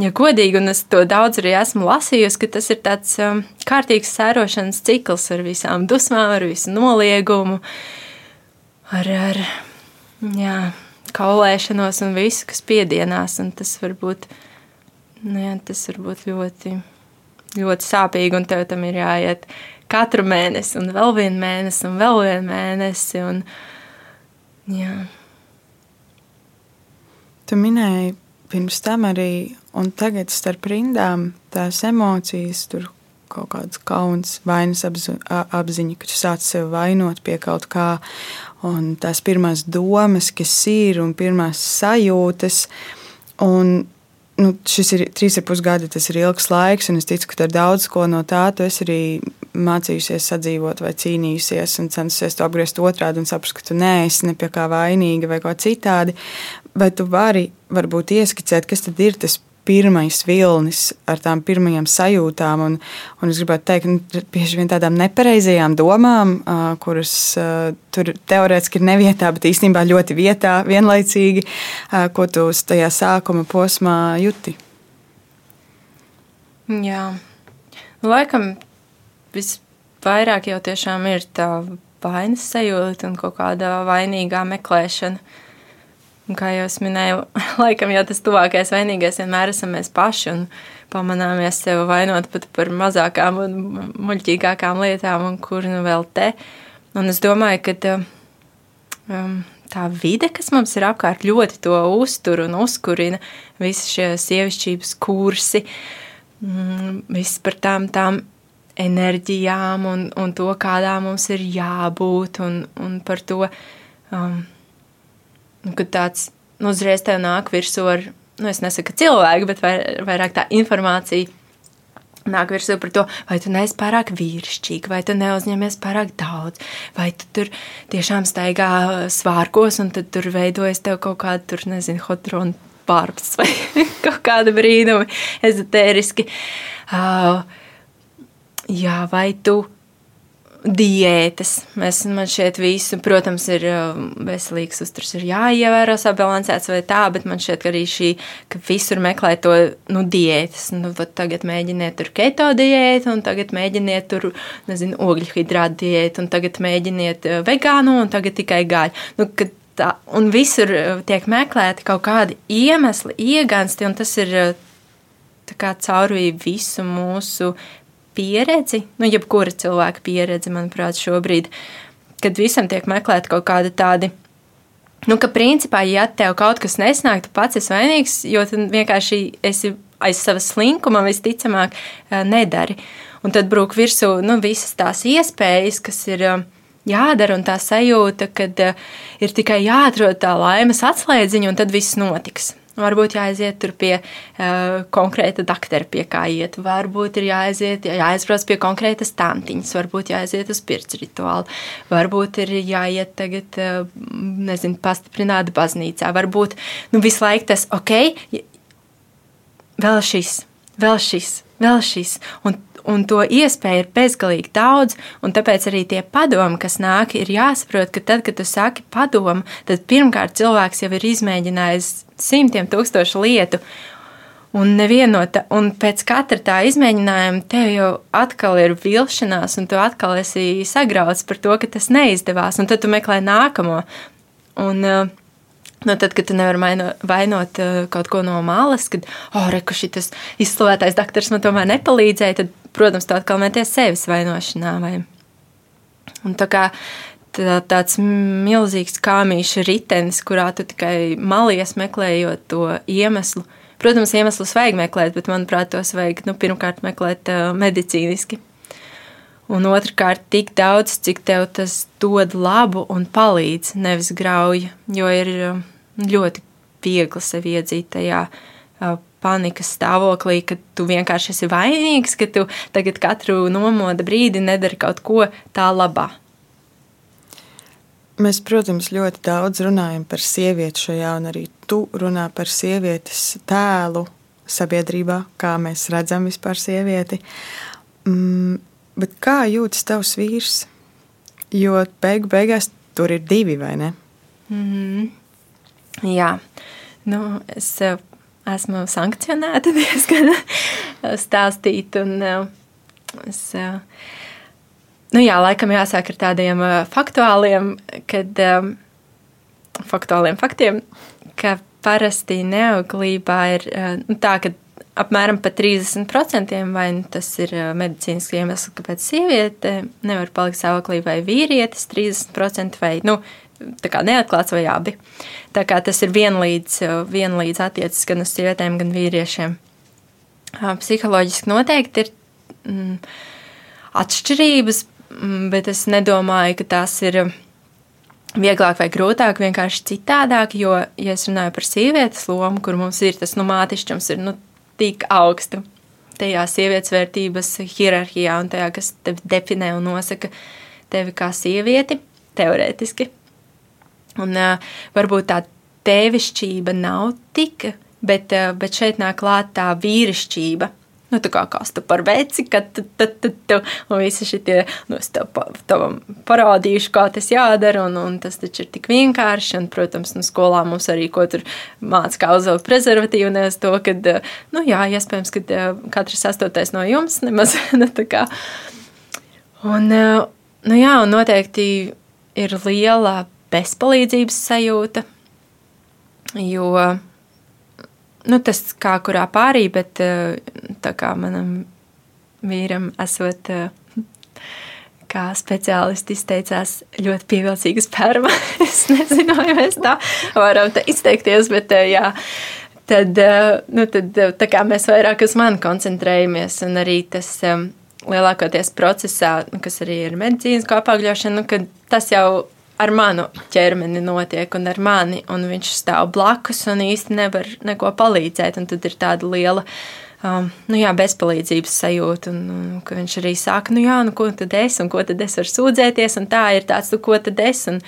C: ja godīgi, un es to daudz arī esmu lasījusi, ka tas ir tāds um, kārtīgs sērošanas cikls ar visām dusmām, ar visu noliegumu, ar, ar jā, kaulēšanos un visu, kas piedienās. Un tas var būt, nu jā, tas var būt ļoti, ļoti sāpīgi, un tev tam ir jāiet katru mēnesi, un vēl vienu mēnesi, un vēl vienu mēnesi. Un, jā.
B: Tu minēji pirms tam arī, un tagad starp rindām tās emocijas, tur kaut kāds kauns, vainas apziņa, ka tu sāc sevi vainot pie kaut kā, un tās pirmās domas, kas ir, un pirmās sajūtas. Un, nu, šis ir trīs ar pus gadi, tas ir ilgs laiks, un es ticu, ka ar daudz ko no tā tu esi arī mācījusies sadzīvot, vai cīnījusies, un censusies to apgriezt otrādi un saprast, ka tu neesi ne pie kā vainīga vai ko citādi. Vai tu vari varbūt ieskicēt, kas tad ir tas pirmais vilnis ar tām pirmajām sajūtām, un, un es gribētu teikt, nu, bieži vien tādām nepareizajām domām, uh, kuras uh, tur teorētiski ir nevietā, bet īstenībā ļoti vietā, vienlaicīgi, uh, ko tu tajā sākuma posmā juti.
C: Jā, nu, laikam visvairāk jau tiešām ir tā vainas sajūta un kaut kāda vainīgā meklēšana. Un, kā jau minēju, laikam jau tas tuvākais vainīgais vienmēr esam mēs paši un pamanāmies sevi vainot pat par mazākām un muļķīgākām lietām, un kur nu vēl te. Un es domāju, ka um, tā vide, kas mums ir apkārt, ļoti to uztur un uzkurina visi šie sievišķības kursi, mm, viss par tām, tām enerģijām un, un to, kādā mums ir jābūt, un, un par to, um, nu, ka tāds nu, uzreiz tev nāk virsū ar, nu, es nesaku cilvēku, bet vairāk tā informācija. Nāk virsū par to, vai tu neesi pārāk vīrišķīga, vai tu neuzņemies pārāk daudz, vai tu tur tiešām staigā svārkos, un tad tur veidojas tev kaut kāda, tur nezinu, hodrona pārps vai kaut kāda brīnumi ezotēriski. Uh, jā, vai tu diētas. Mēs, man šķiet, visu, protams, ir um, veselīgs uzturs, ir jāievēro sabalansēts vai tā, bet man ka arī šī, ka visur meklē to, nu, diētas. Nu, tagad mēģiniet tur keto diētu, un tagad mēģiniet tur, nezinu, ogļu hidrātu diētu, un tagad mēģiniet uh, vegānu, un tagad tikai gaļu. Nu, tā, un visur uh, tiek meklēti kaut kādi iemesli, iegansti, un tas ir uh, kā caurvīja visu mūsu pieredzi, nu, jebkura cilvēka pieredzi, manuprāt, šobrīd, kad visam tiek meklēta kaut kāda tāda. Nu, ka principā, ja tev kaut kas nesnāk, tu pats esi vainīgs, jo tu vienkārši esi aiz savas slinkuma, visticamāk, nedari. Un tad brūk virsū nu, visas tās iespējas, kas ir jādara, un tā sajūta, ka ir tikai jāatrod tā laimes atslēdziņa, un tad viss notiks. Varbūt jāaiziet tur pie uh, konkrēta doktora, pie kā iet. Varbūt ir jāaiziet, jāaizbrauc pie konkrētas tantiņas, varbūt jāaiziet uz pirts rituālu. Varbūt ir jāiet tagad, uh, nezinu, pastiprināt baznīcā. Varbūt nu, visu laiku tas, ok, vēl šis, vēl šis, vēl šis. Un un to iespēju ir bezgalīgi daudz, un tāpēc arī tie padomi, kas nāk, ir jāsaprot, ka tad, kad tu saki padomu, tad pirmkārt cilvēks jau ir izmēģinājis simtiem tūkstošu lietu. Un, no ta, un pēc katra tā izmēģinājuma tev jau atkal ir vilšanās, un tu atkal esi sagrauts par to, ka tas neizdevās. Un tad tu meklē nākamo. Un, uh, Nu, tad, kad tu nevari vainot, vainot uh, kaut ko no malas, kad, oh, reku, šis izslavētais doktors man tomēr nepalīdzēja, tad, protams, tu atkal meties sevis vainošanā. Vai? Un tā kā tā, tāds milzīgs kāmīša ritenis, kurā tu tikai malies meklējot to iemeslu. Protams, iemeslus vajag meklēt, bet, manuprāt, tos vajag nu, pirmkārt meklēt uh, medicīniski. Un otrkārt, tik daudz, cik tev tas dod labu un palīdz, nevis grauj. Jo ir uh, ļoti viegli sevi iedzīt tajā panikas stāvoklī, ka tu vienkārši esi vainīgs, ka tu tagad katru nomoda brīdi nedari kaut ko tā labā.
B: Mēs, protams, ļoti daudz runājam par sievieti šajā, un arī tu runā par sievietes tēlu sabiedrībā, kā mēs redzam vispār sievieti. Mm, bet kā jūtas tavs vīrs? Jo beigu beigās tur ir divi, vai ne?
C: Mm -hmm. Jā, nu, es esmu sankcionēta diezgan stāstīt. Un, es, nu jā, laikam jāsāk ar tādiem faktuāliem, kad faktuāliem faktiem, ka parasti neauglībā ir nu, tā, ka apmēram par 30%, vai nu tas ir medicīnisks iemesls, kāpēc sieviete nevar palikt stāvoklī, vai vīrietis 30%, vai nu, neatklāts, vai abi. Tā kā tas ir vienlīdz, vienlīdz attiecis gan uz sievietēm, gan vīriešiem. Psiholoģiski noteikti ir mm, atšķirības, bet es nedomāju, ka tās ir vieglāk vai grūtāk, vienkārši citādāk. Jo, ja es runāju par sievietes lomu, kur mums ir tas nu, mātišķums, ir nu, tik augstu tajā sievietes vērtības hierarhijā un tajā, kas tevi definē un nosaka tevi kā sievieti, teorētiski. Un uh, varbūt tā tevišķība nav tik, bet, uh, bet šeit nāk klāt tā vīrišķība nu, tā kā kas tu par veci, kad tu, tu, tu, tu, un visi šitie, nu, es tev, tev parādīšu, kā tas jādara, un, un tas taču ir tik vienkārši, un, protams, nu, skolā mums arī, ko tur māca, kā uzvilkt prezervatīvu, nevis to, ka, nu, jā, iespējams, ka katrs astotais no jums nemaz, nu, tā kā, un, nu, jā, un noteikti ir liela bezpalīdzības sajūta, jo, nu, tas kā kurā pārī, bet eh, tā kā manam vīram esot, eh, kā speciālisti izteicās, ļoti pievilcīga sperma. es nezinu, vai mēs tā varam tā izteikties, bet eh, jā. Tad, nu, tad mēs vairāk uz mani koncentrējamies, un arī tas lielākoties procesā, nu, kas arī ir medicīnisko apagļošana, nu, tas jau ar manu ķermeni notiek un ar mani, un viņš stāv blakus un īsti nevar neko palīdzēt. Tad ir tāda liela um, nu jā, bezpalīdzības sajūta, un, un ka viņš arī saka, nu jā, nu ko tad es, un ko tad es varu sūdzēties, un tā ir tāds, nu ko tad es. Un,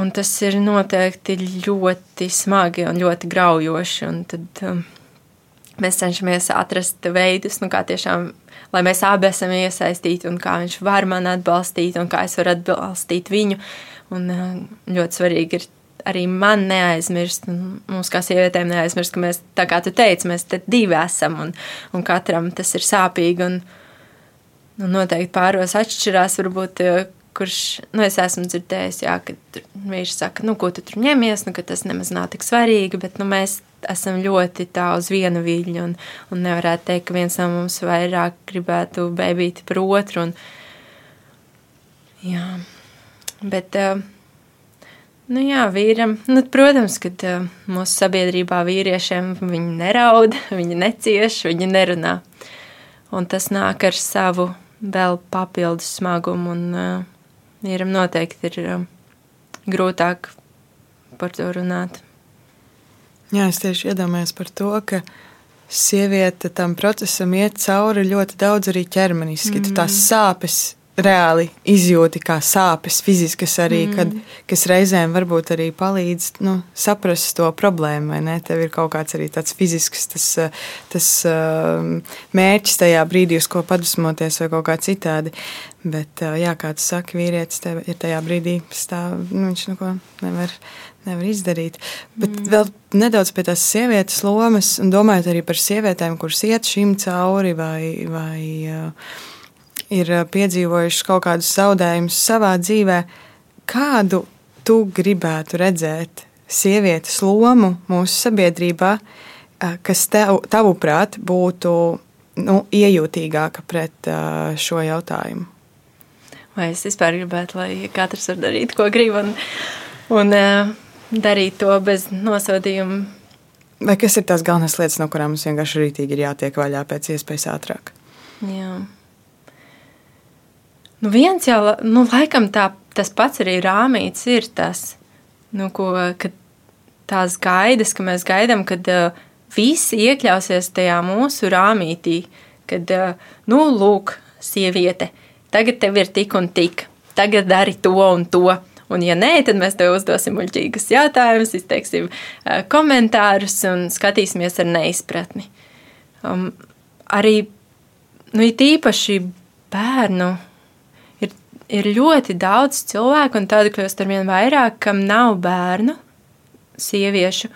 C: un tas ir noteikti ļoti smagi un ļoti graujoši. Un tad, um, mēs cenšamies atrast veidus, nu, kā tiešām lai mēs abi esam iesaistīti un kā viņš var mani atbalstīt un kā es varu atbalstīt viņu. Un eh, ļoti svarīgi ir arī man neaizmirst, un mums kā sievietēm neaizmirst, ka mēs, tā kā tu teici, mēs te divi esam un, un katram tas ir sāpīgi un, un noteikti pāros atšķirās varbūt eh, kurš, nu, es esmu dzirdējis, jā, ka viņš saka, nu, ko tu tur ņemies, nu, ka tas nemaz nav tik svarīgi, bet, nu, mēs esam ļoti tā uz vienu viļņu un, un nevarētu teikt, ka viens no mums vairāk gribētu bēbīti par otru. Un, jā, bet, nu jā, vīram, nu, protams, ka mūsu sabiedrībā vīriešiem viņi neraud, viņi necieš, viņi nerunā. Un tas nāk ar savu vēl papildus smagumu un uh, vīram noteikti ir grūtāk par to runāt.
B: Jā, es tieši iedomājos par to, ka sieviete tam procesam iet cauri ļoti daudz arī ķermeniski. Mm -hmm. Tās sāpes reāli izjūti kā sāpes, fiziskas arī, mm. kad, kas reizēm varbūt arī palīdz nu, saprast to problēmu. Tev ir kaut kāds arī tāds fizisks tas, tas um, mērķis tajā brīdī, uz ko padusmoties, vai kaut kā citādi. Bet, uh, jā, kā tu saki, vīrietis tev ir tajā brīdī stāv, nu, viņš neko nevar. Nevar izdarīt. Bet mm. vēl nedaudz pie tās sievietes lomas, un domājot arī par sievietēm, kuras iet šim cauri, vai, vai uh, ir eh, piedzīvojušas kaut kādus zaudējumus savā dzīvē, kādu tu gribētu redzēt sievietes lomu mūsu sabiedrībā, eh, kas tev, tavuprāt būtu nu, iejūtīgāka pret uh, šo jautājumu?
C: Vai es vispār gribētu, lai katrs var darīt, ko grib, un, un uh, darīt to bez nosodījuma?
B: Vai kas ir tās galvenās lietas, no kurām mums vienkārši rītīgi ir jātiek vaļā pēc iespējas ātrāk?
C: Jā. Nu, viens jau, nu, laikam tā, tas pats arī rāmīts ir tas, nu, ko, kad tās gaidas, ka mēs gaidām, kad uh, visi iekļausies tajā mūsu rāmītī, kad, uh, nu, lūk, sieviete, tagad tev ir tik un tik, tagad dari to un to. Un, ja nē, tad mēs tev uzdosim muļķīgus jautājumus, izteiksim komentārus un skatīsimies ar neizpratni. Um, arī, nu, īpaši bērnu ir ļoti daudz cilvēku, un tādu kļūst ar vien vairāk, kam nav bērnu sieviešu.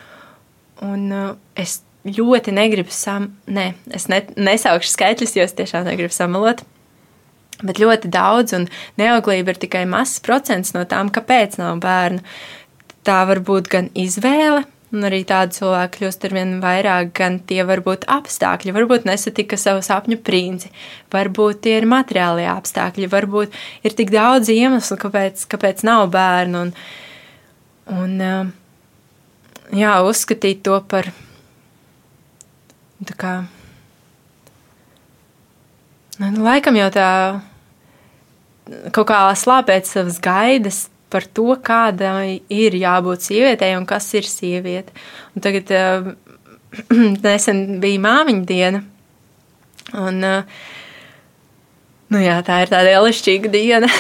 C: Un uh, es ļoti negribu sam, nē, es ne, nesaukšu skaitļus, jo es tiešām negribu samalot. Bet ļoti daudz, un neauglība ir tikai mazs procents no tām, kāpēc nav bērnu. Tā var būt gan izvēle, un arī tādu cilvēku kļūst ar vien vairāk, gan tie var būt apstākļi. Varbūt nesatika savu sapņu princi, varbūt tie ir materiālie apstākļi, varbūt ir tik daudz iemeslu, kāpēc, kāpēc nav bērnu. Un, un, jā, uzskatīt to par kā, nu, nu, laikam jau tā kaut kā slāpēt savas gaidas par to, kādai ir jābūt sievietei un kas ir sieviete. Un tagad uh, nesen bija māmiņa diena. Un, uh, nu jā, tā ir tāda elišķīga diena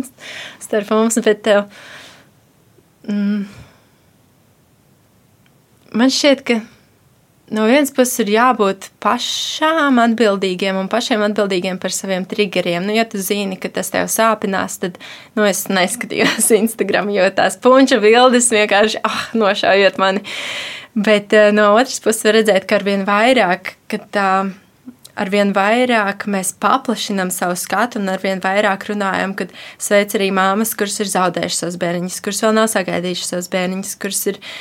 C: starp mums, bet uh, mm, man šķiet, ka no vienas puses ir jābūt pašām atbildīgiem un pašiem atbildīgiem par saviem triggeriem. Nu, ja tu zini, ka tas tev sāpinās, tad nu, es neskatījos Instagram, jo tās punča bildes vienkārši ah, nošaujot mani. Bet uh, no otras puses var redzēt, ka arvien vairāk, ka tā. Arvien vairāk mēs paplašinām savu skatu, un arvien vairāk runājam, kad sveic arī māmas, kuras ir zaudējušas savus bērniņus, kuras vēl nav sagaidījušas savus bērniņus, kuras ir uh,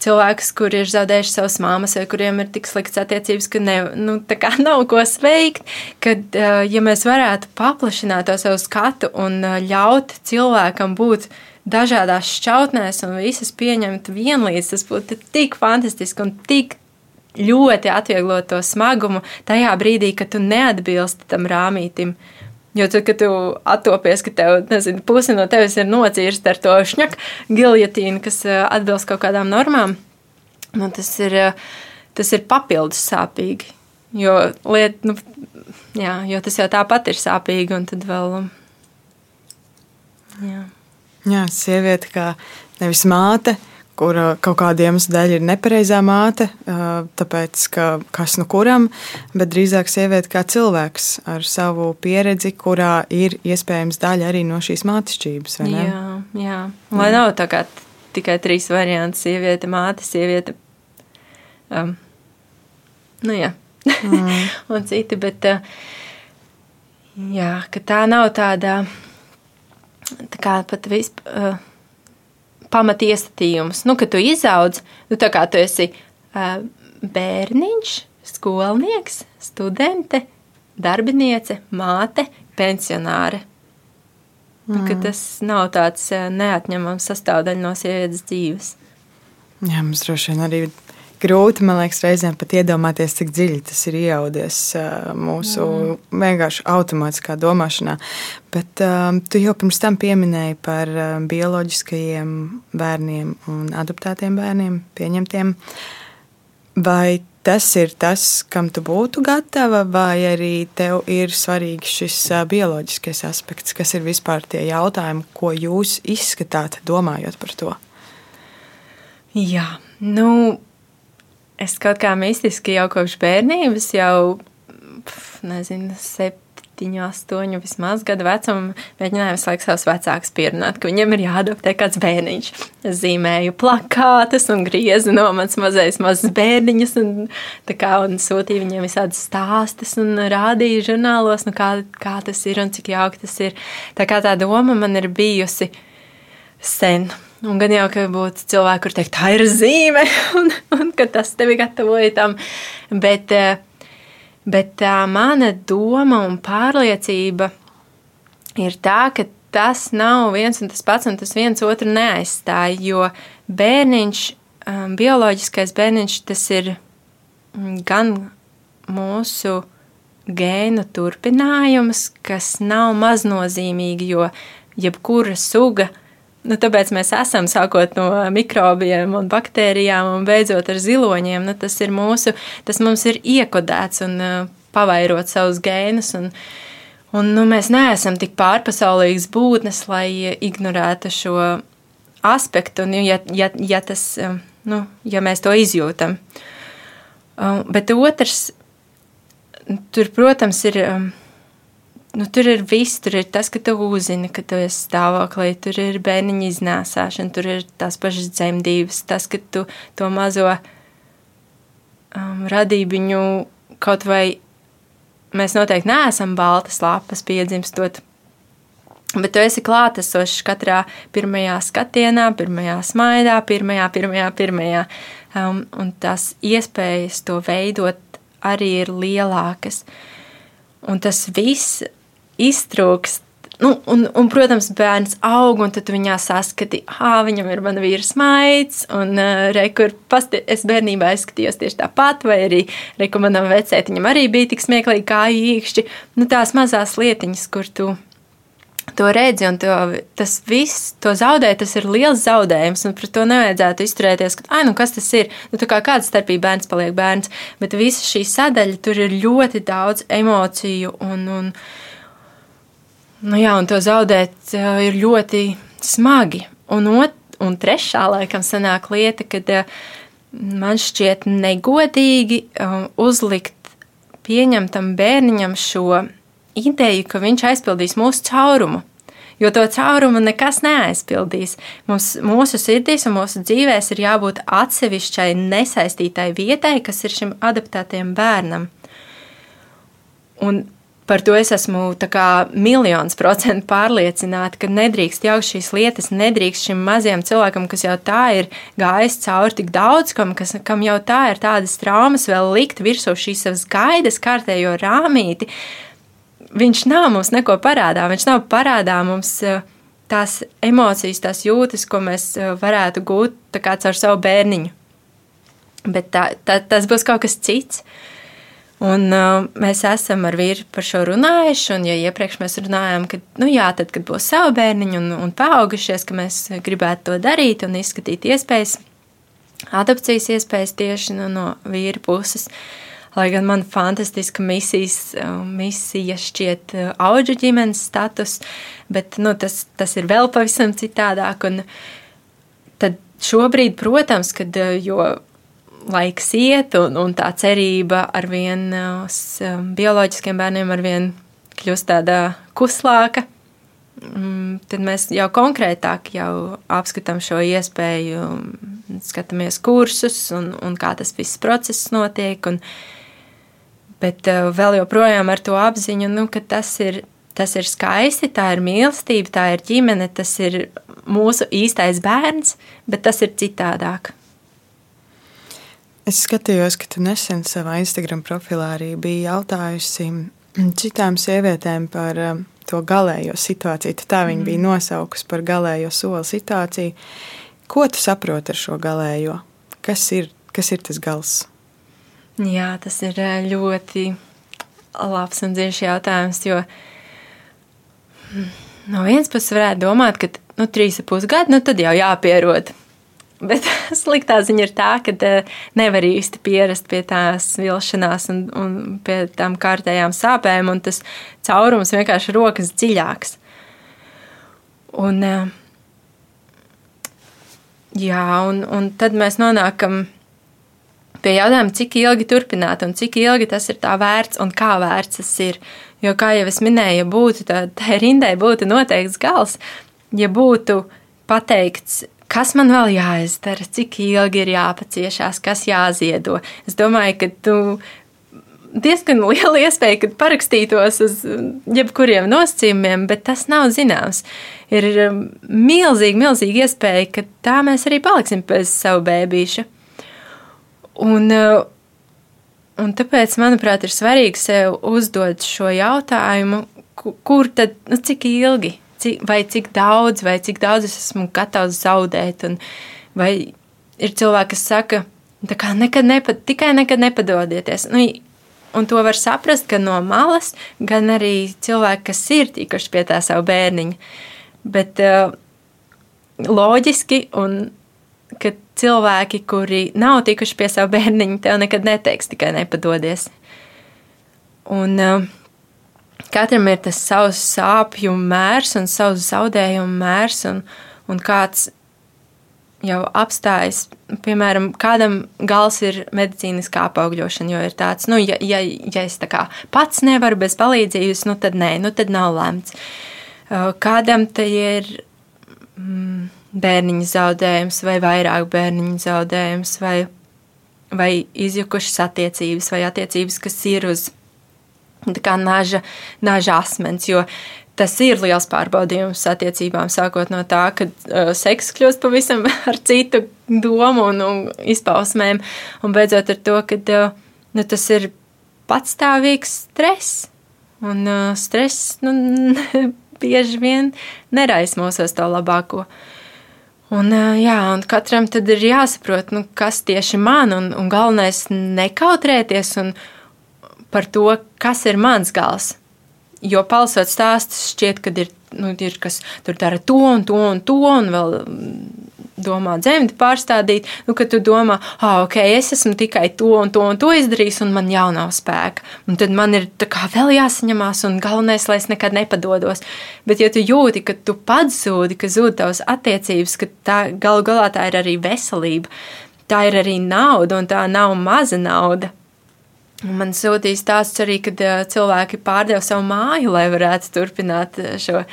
C: cilvēkus, kuri ir zaudējuši savas māmas, vai kuriem ir tik slikts attiecības, ka ne, nu, nav ko sveikt. Kad, ja mēs varētu paplašināt to savu skatu un ļaut cilvēkam būt dažādās šķautnēs un visas pieņemt vienlīdz, tas būtu tik fantastiski un tik ļoti atvieglot to smagumu tajā brīdī, kad tu neatbilsti tam rāmītim. Jo tad, kad tu attopies, ka tev, nezinu, pusi no tevis ir nocirsta ar to šņaku giljotīnu, kas eh, atbilst kaut kādām normām, nu, tas, ir, eh, tas ir papildus sāpīgi. Jo, liet, nu, jā, jo tas jau tāpat ir sāpīgi, un tad vēl.
B: Jā, jā sieviete kā nevis māte, kur kaut kāda iemesla dēļ ir nepareizā māte, tāpēc ka kas nu kuram, bet drīzāk sieviete kā cilvēks ar savu pieredzi, kurā ir iespējams daļa arī no šīs mātešķības.
C: Jā, jā. Lai nav tā kā tikai trīs varianti - sieviete, māte, sieviete. Um, nu jā, mm. un citi, bet jā, ka tā nav tāda, tā kā pat vispār pamatiestatījumus. Nu, kad tu izaudz, nu, tā kā tu esi uh, bērniņš, skolnieks, studente, darbiniece, māte, pensionāre. Nu, mm. Tas nav tāds neatņemams sastāvdaļa no sievietes dzīves.
B: Jā, mums droši vien arī grūti, man liekas, reizēm pat iedomāties, cik dziļi tas ir ieaudies mūsu mm. vienkārši automātiskā domāšanā. Bet um, tu jau pirms tam pieminēji par bioloģiskajiem bērniem un adoptētiem bērniem, pieņemtiem. Vai tas ir tas, kam tu būtu gatava, vai arī tev ir svarīgs šis bioloģiskais aspekts, kas ir vispār tie jautājumi, ko jūs izskatāt, domājot par to?
C: Jā, nu, es kaut kā mistiski jau kopš bērnības, jau nezinu, septiņu, astoņu vismaz gadu vecumu mēģināju visu laiku savus vecākus pierunāt, ka viņiem ir jāadoptē kāds bērniņš. Es zīmēju plakātus un griezu no manas mazais mazas bērniņas un, kā, un sūtīju viņiem visādas stāstus un rādīju žurnālos, nu, kā, kā tas ir un cik jauki tas ir. Tā kā tā doma man ir bijusi sen. Un gan jau, ka būtu cilvēki, kur teikt, tā ir zīme, un, un ka tas tevi gatavoja tam. Bet, eh, bet tā mana doma un pārliecība ir tā, ka tas nav viens un tas pats, un tas viens otru neaizstāja. Jo bērniņš, um, bioloģiskais bērniņš, tas ir mm, gan mūsu gēnu turpinājums, kas nav maznozīmīgi, jo jebkura suga Nu, tāpēc mēs esam sākot no mikrobiem un baktērijām un beidzot ar ziloņiem. Nu, tas mūsu, tas mums ir iekodēts un uh, pavairot savus gēnus. Un, un, nu, mēs neesam tik pārpasaulīgas būtnes, lai ignorētu šo aspektu, un, ja, ja, ja, tas, um, nu, ja mēs to izjūtam. Um, bet otrs, tur, protams, ir um, nu, tur ir viss. Tur ir tas, ka tu uzzini, ka tu esi stāvoklī, tur ir bērniņa iznēsāšana, tur ir tās pašas dzemdības, tas, ka tu to mazo um, radībiņu kaut vai mēs noteikti neesam baltas lapas piedzimstot. Bet tu esi klātesošs katrā pirmajā skatienā, pirmajā smaidā, pirmajā, pirmajā, pirmajā. Um, un tās iespējas to veidot arī ir lielākas. Un tas viss iztrūkst. Nu, un, un, protams, bērns aug, un tad viņā saskati, ah, viņam ir mana vīra smaids, un uh, rekur, pasti, es bērnībā izskatījos tieši tāpat, vai arī rekur manam vecētiņam arī bija tik smieklīgi kā īkšķi. Nu, tās mazās lietiņas, kur tu to redzi, un to, tas viss, to zaudēt, tas ir liels zaudējums. Pret to nevajadzētu izturēties, ka, ah, nu kas tas ir? Nu, kā kāda starpība bērns paliek bērns, bet visa šī sadaļa tur ir ļoti daudz emociju un. un Nu jā, un to zaudēt uh, ir ļoti smagi. Un, ot, un trešā, laikam, sanāk lieta, kad uh, man šķiet negodīgi uh, uzlikt pieņemtam bērniņam šo ideju, ka viņš aizpildīs mūsu caurumu. Jo to caurumu nekas neaizpildīs. Mums, mūsu sirdīs un mūsu dzīvēs ir jābūt atsevišķai, nesaistītai vietai, kas ir šim adaptētajam bērnam. Un Par to es esmu miljonus procentu pārliecināta, ka nedrīkst jau šīs lietas, nedrīkst šim mazajam cilvēkam, kas jau tā ir gājis cauri tik daudz, kam, kas, kam jau tā ir tādas traumas, vēl likt virsū šīs savas gaidas, kārtējo rāmīti. Viņš nav mums neko parādā, viņš nav parādā mums eh, tās emocijas, tās jūtas, ko mēs eh, varētu gūt caur savu bērniņu. Bet tā, tā, tas būs kaut kas cits. Un, uh, mēs esam ar vīru par šo runājuši, un, ja iepriekš mēs runājām, ka, nu, jā, tad, kad būs savi bērniņi un, un paaugušies, ka mēs gribētu to darīt un izskatīt iespējas, adopcijas iespējas tieši nu, no vīra puses. Lai gan man fantastiska misijas, uh, misija šķiet uh, auģu ģimenes status, bet nu, tas, tas ir vēl pavisam citādāk. Un tad šobrīd, protams, kad, uh, jo laiks iet, un, un tā cerība ar vien um, bioloģiskiem bērniem ar vien kļūst tāda kuslāka, mm, tad mēs jau konkrētāk jau apskatām šo iespēju, skatāmies kursus un, un kā tas viss process notiek. Un, bet uh, vēl joprojām ar to apziņu, nu, ka tas ir, tas ir skaisti, tā ir mīlestība, tā ir ģimene, tas ir mūsu īstais bērns, bet tas ir citādāk.
B: Es skatījos, ka tu nesen savā Instagram profilā arī biji jautājusi citām sievietēm par um, to galējo situāciju. Tu tā viņa mm. bija nosaukusi par galējo soli situāciju. Ko tu saproti ar šo galējo? Kas ir, kas ir tas gals?
C: Jā, tas ir uh, ļoti labs un dziļš jautājums, jo mm, no vienas puses varētu domāt, ka nu, trīs ar pus gadu, nu tad jau jāpierod Bet sliktā ziņa ir tā, ka eh, nevar īsti pierast pie tās vilšanās un, un pie tām kārtējām sāpēm, un tas caurums vienkārši rokas dziļāks. Un, eh, jā, un, un tad mēs nonākam pie jautājuma, cik ilgi turpināt, un cik ilgi tas ir tā vērts, un kā vērts tas ir. Jo, kā jau es minēju, ja būtu tā, tā rindai būtu noteikts gals, ja būtu pateikts, kas man vēl jāizdara, cik ilgi ir jāpaciešās, kas jāziedo. Es domāju, ka tu diezgan liela iespēja, ka parakstītos uz jebkuriem nosacījumiem, bet tas nav zināms. Ir um, milzīgi, milzīgi iespēja, ka tā mēs arī paliksim pēc savu bērnu. Un, uh, un tāpēc, manuprāt, ir svarīgi sev uzdot šo jautājumu, kur tad, nu, cik ilgi cik, vai cik daudz, vai cik daudz es esmu gatavs zaudēt. Un, vai ir cilvēki, kas saka, ka nekad nepa, tikai nekad nepadodieties. Nu, un to var saprast gan no malas, gan arī cilvēki, kas ir tikuši pie tā savu bērniņu. Bet uh, loģiski, un ka cilvēki, kuri nav tikuši pie savu bērniņu, tev nekad neteiks tikai nepadodies. Un, uh, Katram ir tas savs sāpju mērs un savs zaudējumu mērs, un, un kāds jau apstājas. Piemēram, kādam gals ir medicīniskā apaugļošana, jo ir tāds, nu, ja, ja, ja es kā pats nevaru bez palīdzības, nu, tad nē, nu, tad nav lemts. Kādam te ir mm, bērniņa zaudējums, vai vairāk bērniņa zaudējums, vai, vai izjukušas attiecības, vai attiecības, kas ir uz kā naža, naža asmens. Jo tas ir liels pārbaudījums attiecībām, sākot no tā, ka uh, seks kļūst pavisam ar citu domu un, un izpausmēm, un beidzot ar to, ka uh, nu, tas ir patstāvīgs stress. Un uh, stress nu, bieži vien neraisa mūsos to labāko. Un, uh, jā, un katram tad ir jāsaprot, nu, kas tieši man, un, un galvenais nekautrēties un par to, kas ir mans gals Jo palasot stāstus, šķiet, ka ir, nu, ir kas tur dara to un to un to, un vēl domā dzemdi pārstādīt, nu, kad tu domā, ah, ok, es esmu tikai to un to un to izdarījis, un man jau nav spēka. Un tad man ir kā vēl jāsaņemās, un galvenais, lai es nekad nepadodos. Bet, ja tu jūti, ka tu pats zūdi, ka zūd tavas attiecības, ka tā galu galā tā ir arī veselība, tā ir arī nauda, un tā nav maza nauda. Man sūtīja stāsts arī, kad cilvēki pārdeva savu māju, lai varētu turpināt šo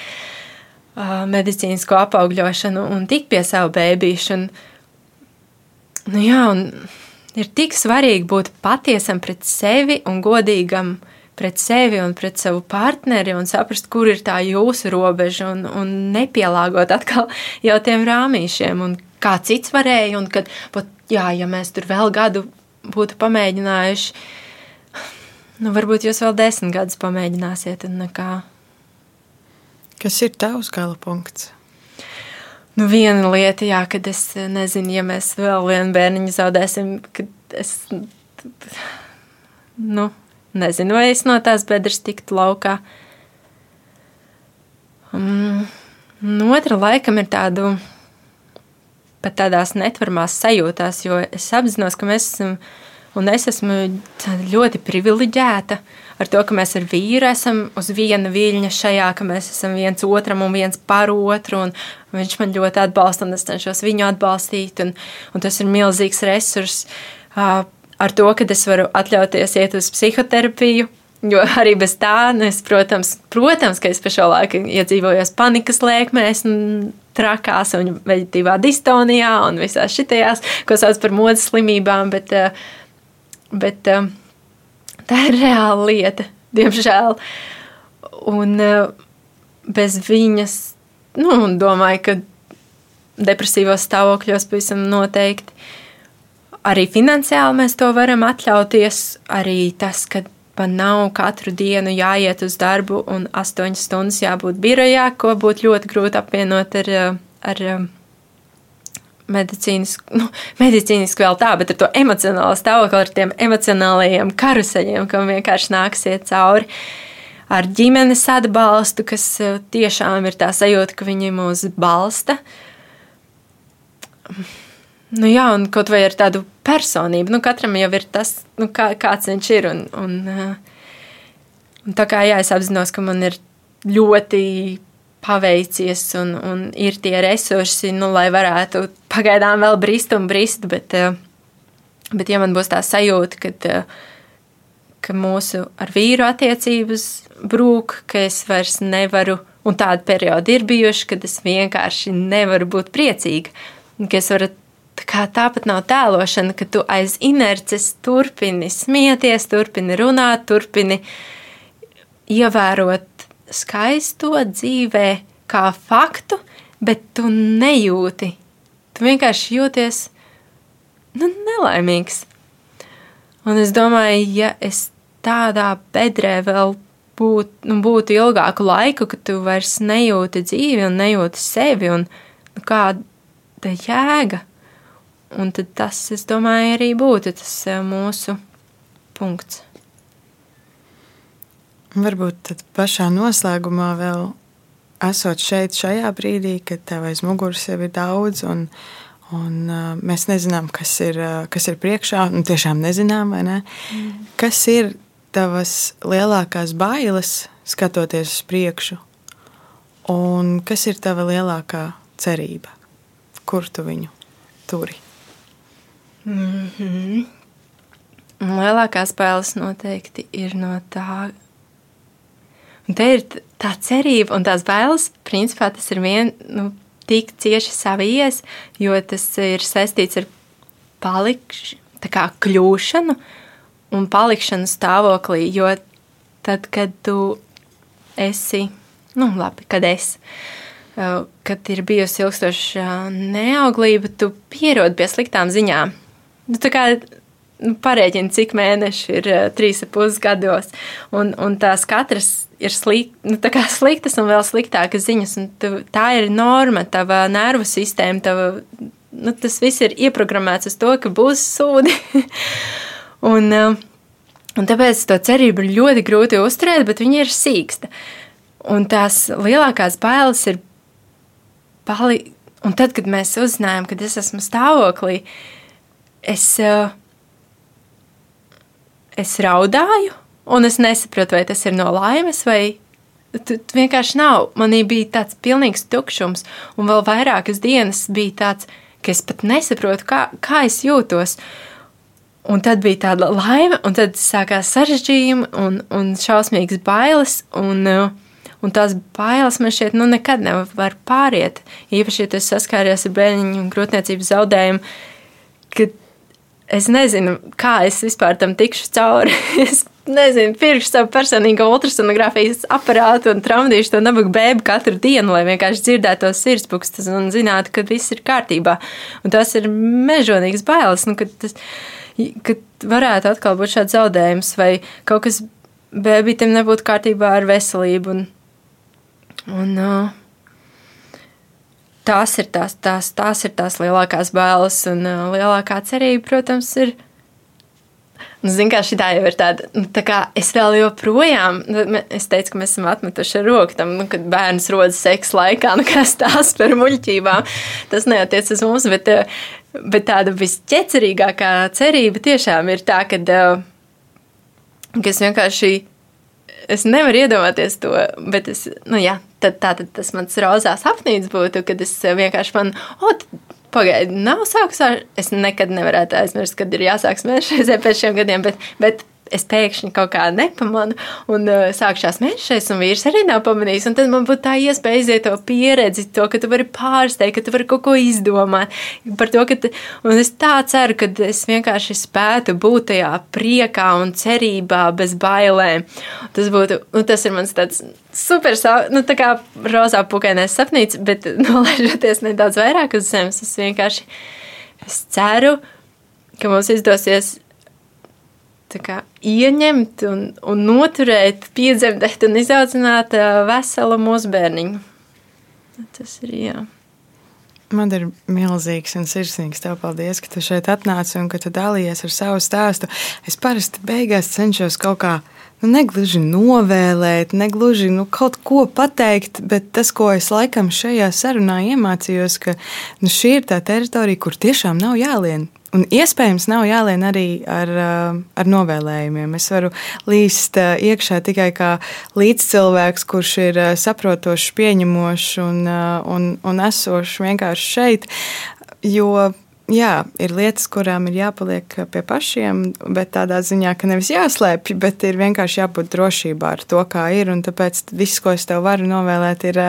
C: medicīnisko apaugļošanu un tikt pie savu bērnu. Nu, jā, un ir tik svarīgi būt patiesam pret sevi un godīgam pret sevi un pret savu partneri un saprast, kur ir tā jūsu robeža un, un nepielāgot atkal jau tiem rāmīšiem un kā cits varēja un kad, pat, jā, ja mēs tur vēl gadu būtu pamēģinājuši, Nu, varbūt jūs vēl desmit gadus pamēģināsiet, un nekā.
B: Kas ir tavs gala punkts?
C: Nu, viena lieta, jā, kad es nezinu, ja mēs vēl vienu bērniņu zaudēsim, kad es. Nu, nezinu, vai es no tās bedres tiktu laukā. Um, nu, otra laikam ir tādu pat tādās netvarmās sajūtās, jo es apzinos, ka mēs esam. Um, Un es esmu ļoti privileģēta ar to, ka mēs ar vīru esam uz viena viļņa šajā, ka mēs esam viens otram un viens par otru. Viņš man ļoti atbalsta, un es cenšos viņu atbalstīt. Un, un tas ir milzīgs resurs. Ar to, ka es varu atļauties iet uz psihoterapiju, Jo arī bez tā, nu es, protams, protams, ka es pa šo laiku iedzīvojos panikas lēkmēs, trakās un veģetīvā distonijā un visās šitajās, ko sauc par modes slimībām, bet uh, Bet um, tā ir reāla lieta, diemžēl. Un uh, bez viņas, nu, domāju, ka depresīvos stāvokļos pavisam noteikti. Arī finansiāli mēs to varam atļauties. Arī tas, ka man nav katru dienu jāiet uz darbu un astoņas stundas jābūt birojā, ko būtu ļoti grūti apvienot ar, ar medicīniski, nu, medicīniski vēl tā, bet ar to emocionālo stāvokli, ar tiem emocionālajiem karuseļiem, kam vienkārši nāksiet cauri. Ar ģimenes atbalstu, kas eh, tiešām ir tā sajūta, ka viņi mūs balsta. Nu, jā, un kaut vai ar tādu personību, nu, katram jau ir tas, nu, kā, kāds viņš ir. Un, un, eh, un tā kā jā, es apzinos, ka man ir ļoti paveicies un, un ir tie resursi, nu, lai varētu pagaidām vēl brist un brist. Bet, eh, bet ja man būs tā sajūta, ka, eh, ka mūsu ar vīru attiecības brūk, ka es vairs nevaru, un tādi periodi ir bijuši, kad es vienkārši nevaru būt priecīga. Ka es varu kā tāpat nav tēlošana, ka tu aiz inerces turpini smieties, turpini runāt, turpini ievērot skaisto dzīvē kā faktu, bet tu nejūti. Tu vienkārši jūties nu, nelaimīgs. Un es domāju, ja es tādā bedrē vēl būt, nu, būtu ilgāku laiku, ka tu vairs nejūti dzīvi un nejūti sevi, un nu, kāda jēga. Un tad tas, es domāju, arī būtu tas eh, mūsu punkts.
B: Varbūt pašā noslēgumā vēl esot šeit, šajā brīdī, kad tev aiz muguras jau ir daudz, un, un uh, mēs nezinām, kas ir, uh, kas ir priekšā, un tiešām nezinām, ne? Mm. Kas ir tavas lielākās bailes, skatoties uz priekšu, un kas ir tava lielākā cerība? Kur tu viņu turi?
C: Mm -hmm. Lielākās bailes noteikti ir no tā. Un te ir tā cerība un tās bailes, principā tas ir vien, nu, tik cieši savies, jo tas ir saistīts ar palikšanu, tā kā kļūšanu un palikšanu stāvoklī, jo tad, kad tu esi, nu labi, kad es, kad ir bijusi ilgstoša neauglība, tu pierod pie sliktām ziņām. Nu, tā kā nu, parēķini, cik mēneši ir trīs ap pus gados, un, un tās katras ir slik, nu, sliktas un vēl sliktākas ziņas, tu, tā ir norma, tava nervu sistēma, tava, nu, tas viss ir ieprogrammēts uz to, ka būs sūdi. un, un tāpēc to cerību ir ļoti grūti uzturēt, bet viņa ir sīksta. Un tās lielākās bailes ir pali... Un tad, kad mēs uzzinājām, ka es esmu stāvoklī, es, eh, es raudāju, un es nesaprotu, vai tas ir no laimes vai tu, tu vienkārši nav. Manī bija tāds pilnīgs tukšums, un vēl vairākas dienas bija tāds, ka es pat nesaprotu, kā, kā es jūtos. Un tad bija tāda laime, un tad sākās sarežģījumi un, un šausmīgas bailes. Un, uh, Un tās bailes man šķiet, nu, nekad nevar pāriet. Īpaši, ja tas saskāries ar bērnu grūtniecības zaudējumu, kad es nezinu, kā es vispār tam tikšu cauri. es nezinu, pirkšu savu personīgo ultrasonogrāfijas aparātu un tramdīšu to nabaga bēbu katru dienu, lai vienkārši dzirdētu tos sirdspukstus un zinātu, ka viss ir kārtībā. Un tas ir mežonīgs bailes, nu, kad, tas, kad varētu atkal būt šāds zaudējums vai kaut kas bēbītam nebūtu kārtībā ar veselību. Un, Un, uh, tās, ir tās, tās, tās ir tās lielākās bailes, un uh, lielākā cerība, protams, ir. Nu, Ziniet, kā šī jau ir tāda, nu, tā kā es vēl joprojām, nu, es teicu, ka mēs esam atmetuši ar roku tam, nu, kad bērns rodas seksa laikā, nu, kas tās par muļķībām. Tas neatiec uz mums, bet, bet tāda visķecerīgākā cerība tiešām ir tā, ka, ka es vienkārši es nevaru iedomāties to, bet es, nu jā, tad, tā, tad tas mans rozā sapnīts būtu, kad es vienkārši man, o, pagaidi, nav sākus ar, es nekad nevarētu aizmirst, kad ir jāsāk smēršreizē pēc šiem gadiem, bet, bet es pēkšņi kaut kā nepamanu, un uh, sākšās mēnešais, un vīrs arī nav pamanījis. Tad man būtu tā iespēja iziet to pieredzi, to, ka tu vari pārsteigt, ka tu vari kaut ko izdomāt. Par to, ka, un es tā ceru, ka es vienkārši spētu būt tajā priekā un cerībā bez bailēm. Tas būtu, nu, tas ir mans tāds super, nu, tā kā rozā pukainais sapnīts, bet nolaižoties nedaudz vairāk uz zemes, es vienkārši es ceru, ka mums izdosies kā, ieņemt un, un noturēt, piedzemdēt un izaudzināt veselu mūsu bērniņu. Tas ir jā.
B: Man ir milzīgs un sirsnīgs tev paldies, ka tu šeit atnāci un ka tu dalījies ar savu stāstu. Es parasti beigās cenšos kaut kā nu, negluži novēlēt, negluži nu, kaut ko pateikt, bet tas, ko es laikam šajā sarunā iemācījos, ka nu, šī ir tā teritorija, kur tiešām nav jālien. Un iespējams, nav jālien arī ar, eh, ar novēlējumiem. Es varu līst eh, iekšā tikai kā līdzcilvēks, kurš ir eh, saprotošs, pieņemošs un, un, un esošs vienkārši šeit. Jo jā, ir lietas, kurām ir jāpaliek pie pašiem, bet tādā ziņā, ka nevis jāslēpj, bet ir vienkārši jābūt drošībā ar to, kā ir. Un tāpēc viss, ko es tev varu novēlēt, ir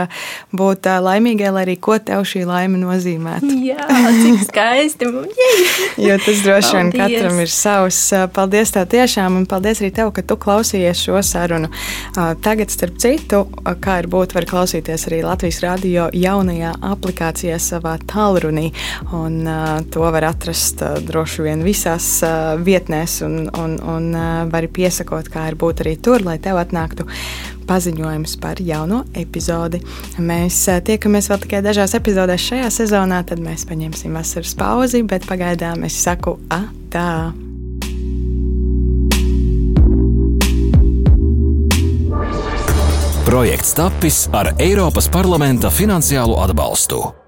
B: būt laimīgai, lai arī ko tev šī laime nozīmētu.
C: Jā, cik skaisti.
B: jo tas droši vien katram ir savs. Paldies tev tiešām, un paldies arī tev, ka tu klausījies šo sarunu. Tagad, starp citu, kā ir būt, var klausīties arī Latvijas radio jaunajā aplikācijā savā tālrunī. Un, To var atrast uh, droši vien visās uh, vietnēs, un, un, un uh, vari piesakot, kā ir būt arī tur, lai tev atnāktu paziņojums par jauno epizodi. Mēs tiekamies vēl tikai dažās epizodēs šajā sezonā, tad mēs paņemsim vasaras pauzi, bet pagaidām es saku, ah, tā!
A: Projekts tapis ar Eiropas parlamenta finansiālo atbalstu.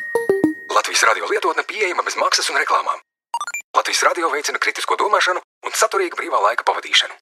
D: Latvijas radio lietotne pieejama bez maksas un reklāmām. Latvijas radio veicina kritisko domāšanu un saturīgu brīvā laika pavadīšanu.